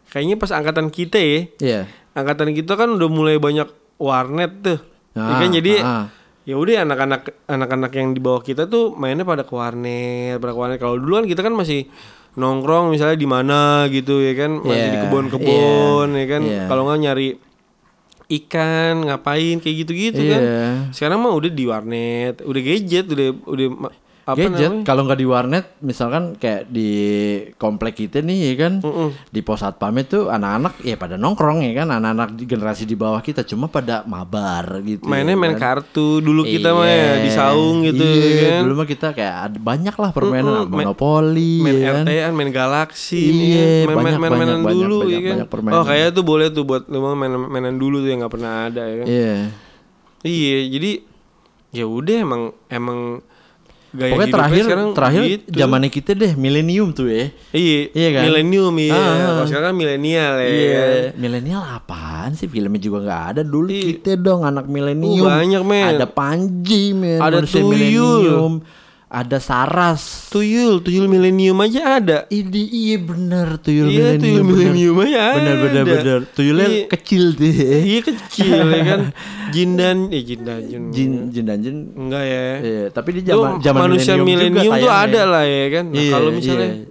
kayaknya pas angkatan kita ya Iya angkatan kita kan udah mulai banyak warnet tuh. Ya Ah, kan jadi ah. ya udah anak-anak anak-anak yang di bawah kita tuh mainnya pada ke warnet, pada ke warnet. Kalau dulu kan kita kan masih nongkrong misalnya di mana gitu ya kan, masih Iya, di kebun-kebun iya, ya kan. iya. Kalau nggak nyari ikan ngapain kayak gitu-gitu Iya. kan sekarang mah udah di warnet udah gadget udah udah apa Gadget kalau nggak di warnet misalkan kayak di komplek kita nih ya kan di pos satpam itu anak-anak ya pada nongkrong ya kan anak-anak generasi di bawah kita cuma pada mabar gitu mainnya ya main kan. kartu dulu kita mah ya Iya. di saung gitu Iya, ya kan dulu mah kita kayak ada banyak lah permainan Mm-mm, main- monopoli main ya kan. RT-an, main galaksi, Iya, nih, main main banyak, main mainan banyak, dulu banyak, ya kan. banyak permainan. Oh kayak tuh boleh tuh buat lu main mainan dulu tuh yang nggak pernah ada ya kan. Iya. Iya, jadi ya udah emang emang gaya Pokoknya terakhir sekarang terakhir gitu. zamannya kita deh milenium tuh ya. Iya, Iya kan? milenium iya. Ah. Kalau sekarang kan milenial ya. Iya, milenial apaan sih filmnya juga nggak ada dulu Iya. kita dong anak milenium. Oh, banyak, men. Ada Panji men, Ada Tuyul. milenium. Ada Saras. Tuyul, tuyul milenium aja ada. Ini iya bener tuyul Iya, tuyul bener. milenium aja Bener bener ada. bener. Tuyulnya Iya. kecil ya. Iya kecil ya kan. Jin dan eh Jin dan Jin. Jin jin dan jin. Enggak ya. Iya, tapi di zaman zaman manusia milenium milenium tuh ada lah ya kan. Nah, Iya, kalau misalnya iya.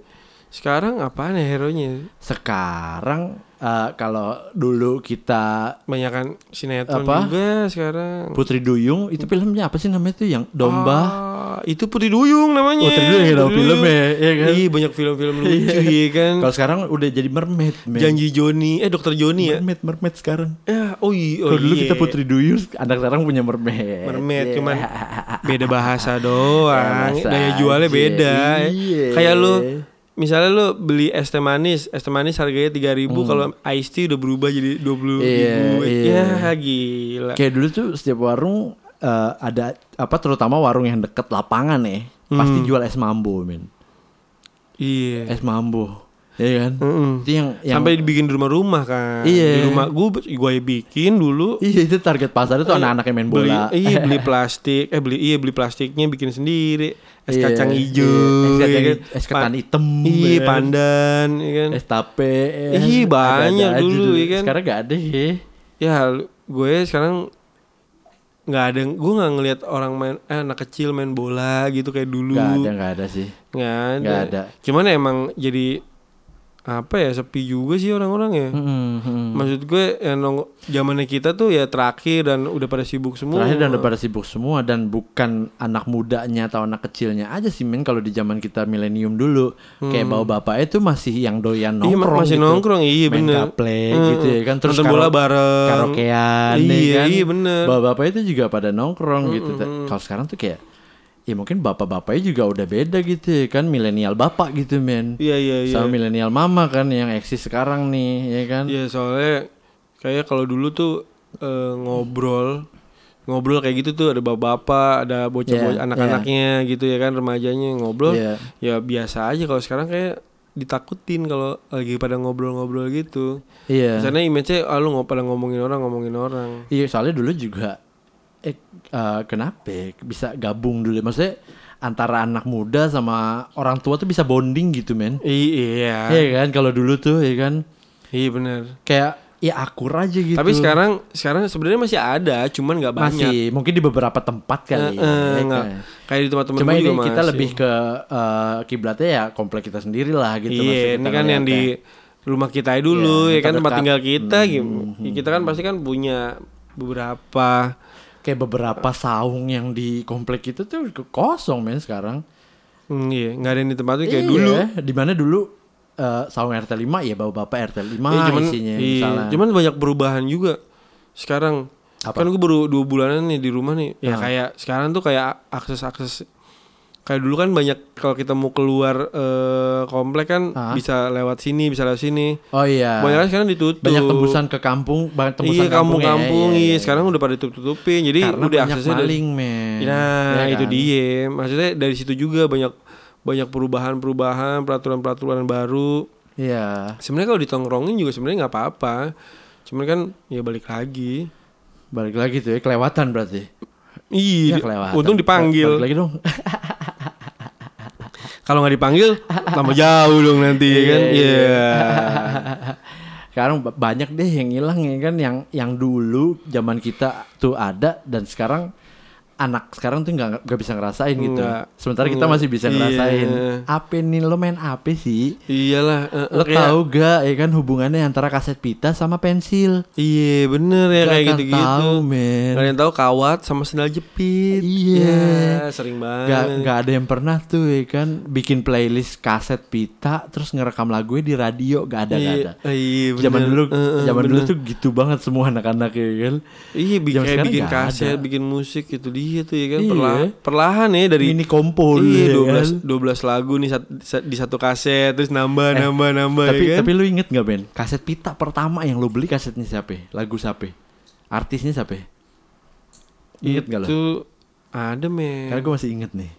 sekarang apaan ya hero-nya? Sekarang eh, kalau dulu kita Banyakan sinetron Apa? juga sekarang. Putri Duyung itu filmnya apa sih namanya tuh yang domba? Ah, itu Putri Duyung namanya. Putri Duyung ya filmnya, iya kan? Iya, banyak film-film lucu ya kan. Kalau sekarang udah jadi mermaid, men. Janji Joni, eh Dokter Joni ya. mermaid, mermaid sekarang. Ya, oh iya, oh Kalau dulu iya. kita Putri Duyung, anak sekarang punya mermaid. Mermaid Iya. cuman beda bahasa doang. Bahasa Daya jualnya beda. Iya. Kayak lu misalnya lu beli es teh manis, es teh manis harganya 3000 ribu kalau iced tea udah berubah jadi 20 Hmm. Iya, ribu. iya. Ya gila. Kayak dulu tuh setiap warung eh, ada apa terutama warung yang deket lapangan ya, pasti jual es mambo, men. Iya. Es mambo. Iya kan? Mm-mm. Itu yang, yang Sampai dibikin di rumah-rumah kan. Iya. Di rumah gua gua bikin dulu. Iya itu target pasar itu anak-anak yang main Beli, bola. iya beli plastik, eh beli iya beli plastiknya bikin sendiri. Es Iya, kacang iya. hijau, Es kacang ya kan? es ketan hitam, Iya, ya kan? pandan, ya kan. Es tape. ya. Ih, banyak Ada-ada aja dulu, ya kan? Sekarang gak ada ya. Ya gue sekarang nggak ada gue nggak ngelihat orang main eh, anak kecil main bola gitu kayak dulu Gak ada, gak ada sih. nggak ada. Nggak ada. cuman emang jadi apa ya sepi juga sih orang-orang ya Hmm, hmm. maksud gue yang nong zamannya kita tuh ya terakhir dan udah pada sibuk semua Terakhir dan udah pada sibuk semua dan bukan anak mudanya atau anak kecilnya aja sih men kalau di zaman kita milenium dulu kayak bawa bapaknya tuh masih yang doyan Hmm. Iya, nongkrong masih gitu. nongkrong, iya, Main bener. Hmm. gitu ya kan terus Nonton bola bareng. karaokean ya Iya, kan iya, bener. bawa bapaknya itu juga pada nongkrong gitu kalau sekarang tuh kayak ya mungkin bapak-bapaknya juga udah beda gitu ya kan milenial bapak gitu men iya iya iya sama milenial mama kan yang eksis sekarang nih ya kan Iya soalnya kayak kalau dulu tuh eh, ngobrol ngobrol kayak gitu tuh ada bapak-bapak, ada bocah-bocah Iya, anak-anaknya gitu ya kan remajanya ngobrol. Iya. Ya biasa aja kalau sekarang kayak ditakutin kalau lagi pada ngobrol-ngobrol gitu. iya Karena image-nya ah, lu pada ngomongin orang, ngomongin orang. Iya soalnya dulu juga eh eh, kenapa ya bisa gabung dulu maksudnya antara anak muda sama orang tua tuh bisa bonding gitu men iya. Iya kan kalau dulu tuh ya kan Iya benar. kayak ya akur aja gitu Tapi sekarang sekarang sebenarnya masih ada, cuman nggak banyak. masih mungkin di beberapa tempat kali Eh, ya, eh, ya kan? Kayak di tempat-tempat Cuma ini kita masih. lebih ke eh, kiblatnya ya komplek kita sendiri lah gitu Iya, ini kan yang di rumah kita dulu Iya, ya kan tempat tinggal kita Hmm, gitu. Ya, kita kan pasti kan punya beberapa kayak beberapa saung yang di komplek kita tuh kosong men sekarang hmm, iya, nggak ada yang ditempatin kayak Iya, dulu. di mana dulu eh, saung RT 5 ya bawa bapak RT 5 Iya, cuman isinya iya, misalnya. cuman banyak perubahan juga. Sekarang Apa? kan gue baru dua bulanan nih di rumah nih. Ya kayak sekarang tuh kayak akses-akses kayak dulu kan banyak kalau kita mau keluar eh, komplek kan Ah. bisa lewat sini, bisa lewat sini. oh iya. Banyak kan sekarang ditutup. Banyak tembusan ke kampung, banyak tembusan Iya kampung-kampung, ya, ya, iya. ya. Sekarang udah pada tutup-tutupin. Jadi Karena udah banyak aksesnya maling, men. Nah, Ya itu kan? dia. Maksudnya dari situ juga banyak banyak perubahan-perubahan, peraturan-peraturan baru. Iya. Sebenarnya kalau ditongkrongin juga sebenarnya nggak apa-apa. Cuman kan ya balik lagi. Balik lagi tuh ya kelewatan berarti. Iya, Ya kelewatan. untung dipanggil. Balik lagi dong. Kalau nggak dipanggil, tambah jauh dong nanti ya kan. Iya. sekarang ba- banyak deh yang hilang ya kan yang yang dulu zaman kita tuh ada dan sekarang anak sekarang tuh nggak nggak bisa ngerasain gitu. Nggak. Sementara kita masih bisa Iya. ngerasain. Apa nih lo main apa sih? Iyalah, eh, Lo kayak- tahu gak ya kan hubungannya antara kaset pita sama pensil? Iya bener ya Gak kayak gitu-gitu. tahu, men. Kalian tahu kawat sama sendal jepit. Iya. Ya, sering banget. Gak, gak ada yang pernah tuh ya kan bikin playlist kaset pita terus ngerekam lagunya di radio gak ada gak Iya, ada. eh, iya, Zaman bener. dulu, Eh, eh, zaman dulu bener. tuh gitu banget semua anak-anak ya kan. Iya, bikin, Zaman bikin kaset, ada. bikin musik gitu dia tuh ya kan Iya. perlahan, perlahan ya dari Mini kompo dulu iya, ya 12 kan. 12 lagu nih sat- sat- di satu kaset terus nambah Eh, nambah nambah Tapi ya kan. tapi lu inget gak Ben? Kaset pita pertama yang lu beli kasetnya siapa? Lagu siapa? Artisnya siapa? Inget gak lo? Itu ada men. Karena gue masih inget nih.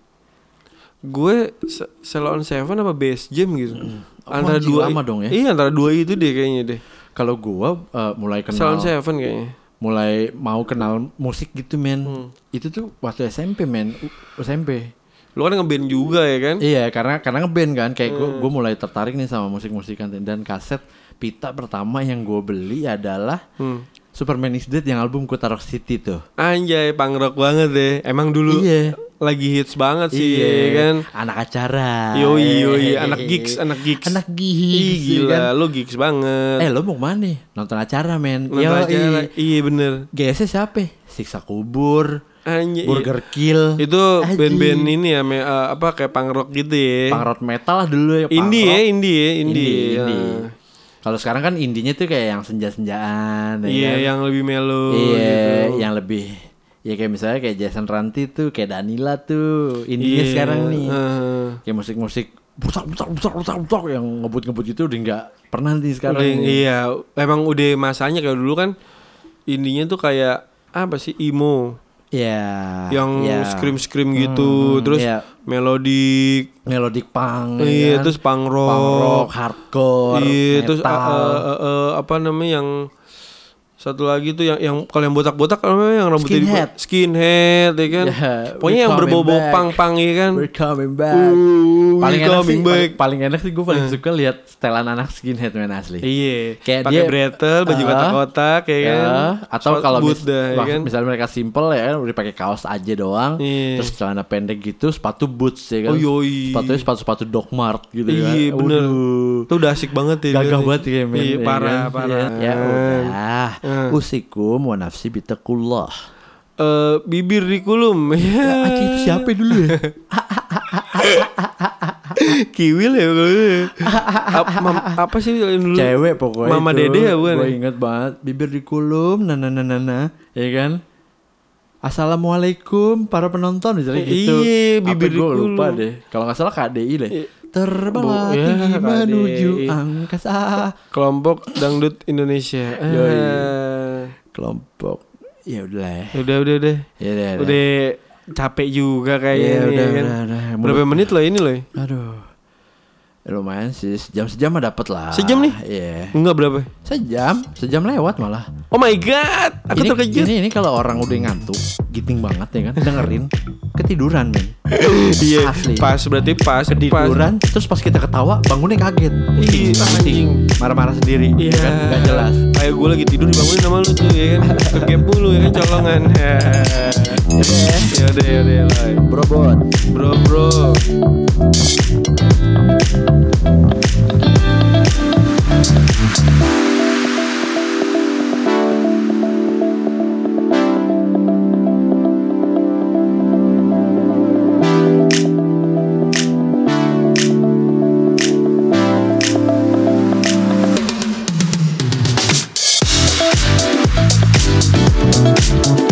Gue Se- Ceylon Seven apa Bass Jam gitu. Oh, antara dua lama dong ya. Iya, antara dua itu deh kayaknya deh. Kalau gua eh, mulai kenal Seven kayaknya. Mulai mau kenal musik gitu men. Hmm. Itu tuh waktu SMP men, U- SMP. Lu kan ngeband juga ya kan? Iya, karena karena ngeband kan, kayak gue Hmm. gue mulai tertarik nih sama musik-musikan dan kaset pita pertama yang gue beli adalah Hmm. Superman is Dead yang album Kota Rock City tuh. Anjay, punk rock banget deh. Emang dulu Iya. Lagi hits banget sih Iya ya kan. Anak acara. Yoi, Eh, anak gigs, anak gigs. Anak gigs. ya gila, kan? lu gigs banget. Eh lo mau nih? Nonton acara men. Nonton Yoi. acara. Iya bener. GS siapa? Siksa kubur, Anjay. Burger Kill. Itu band-band ini ya, me- eh, apa kayak punk rock gitu ya. Punk rock metal lah dulu ya. ya, indie ya, indie. Indie, ya. indie. Kalau sekarang kan indinya tuh kayak yang senja-senjaan. ya Iya, kan? yang lebih mellow Iya, gitu. yang lebih ya kayak misalnya kayak Jason Ranti tuh, kayak Danila tuh, indinya Iya, sekarang nih. eh. Kayak musik-musik butak butak butak butak butak yang ngebut-ngebut itu udah nggak pernah nih sekarang. Udah, nih. iya, emang udah masanya kayak dulu kan indinya tuh kayak apa sih emo Iya. yang iya. scream scream gitu, Hmm, terus iya. melodik, melodic punk, iya, ya kan? terus punk rock, punk rock, hardcore, iya, terus metal. uh, uh, uh, uh, apa namanya yang satu lagi tuh yang yang kalau yang botak-botak apa namanya yang rambutnya di- Skinhead. skinhead ya kan, Ya, pokoknya yang coming back. pang-pang ya kan, We're coming back. Uh, paling we enak sih, coming paling, back. paling enak sih gue paling suka lihat setelan anak skinhead men asli. Iya, Kayak pakai bretel, baju Ah, kotak-kotak kayak Ya, kan. atau Sepatu kalau mis- ya kan. misalnya mereka simple ya kan udah pakai kaos aja doang, Iya. terus celana pendek gitu, sepatu boots ya kan. Oh, yoi. Sepatunya sepatu-sepatu Doc Mart gitu kan. Iya, bener. Itu udah asik banget ya. Gagah banget ya men. Iya, ya parah, kan? parah. Ya, ya udah. Hmm. Usikum wa nafsi bitakullah. Eh, bibir di kulum. Ya, itu siapa dulu ya? Kiwil ya kalau itu. Ap- mam- apa sih dulu? Cewek pokoknya Mama itu. Dede ya, bukan Gue ya? inget banget Bibir dikulum Nana nana nana Ya kan Assalamualaikum para penonton misalnya Eh, gitu. iya, bibir gue dikulum. lupa deh. Kalau nggak salah KDI deh. Terbanglah Bu- ya, menuju angkasa. Kelompok dangdut Indonesia. Yoi. Eh, Kelompok. Ya udah ya. udah udah udah. Ya udah. Udah capek juga kayaknya Iya, nih, udah, kan. udah, udah. Berapa menit loh ini loh? Aduh. Ya, lumayan sih. Sejam sejam mah dapat lah. Sejam nih? Iya. Enggak berapa? Sejam. Sejam lewat malah. Oh my god, aku ini, terkejut. Ini, ini kalau orang udah ngantuk, giting banget ya kan, dengerin, ketiduran men. Iya, Asli. pas berarti pas Ketiduran, terus pas kita ketawa, bangunnya kaget. Iya, anjing. Marah-marah sendiri, Iya, ya kan? Gak jelas. Kayak gue lagi tidur dibangunin sama lu tuh ya kan. Kegap mulu ya kan colongan. ya udah ya udah lah. Bro, bro. Bro Thank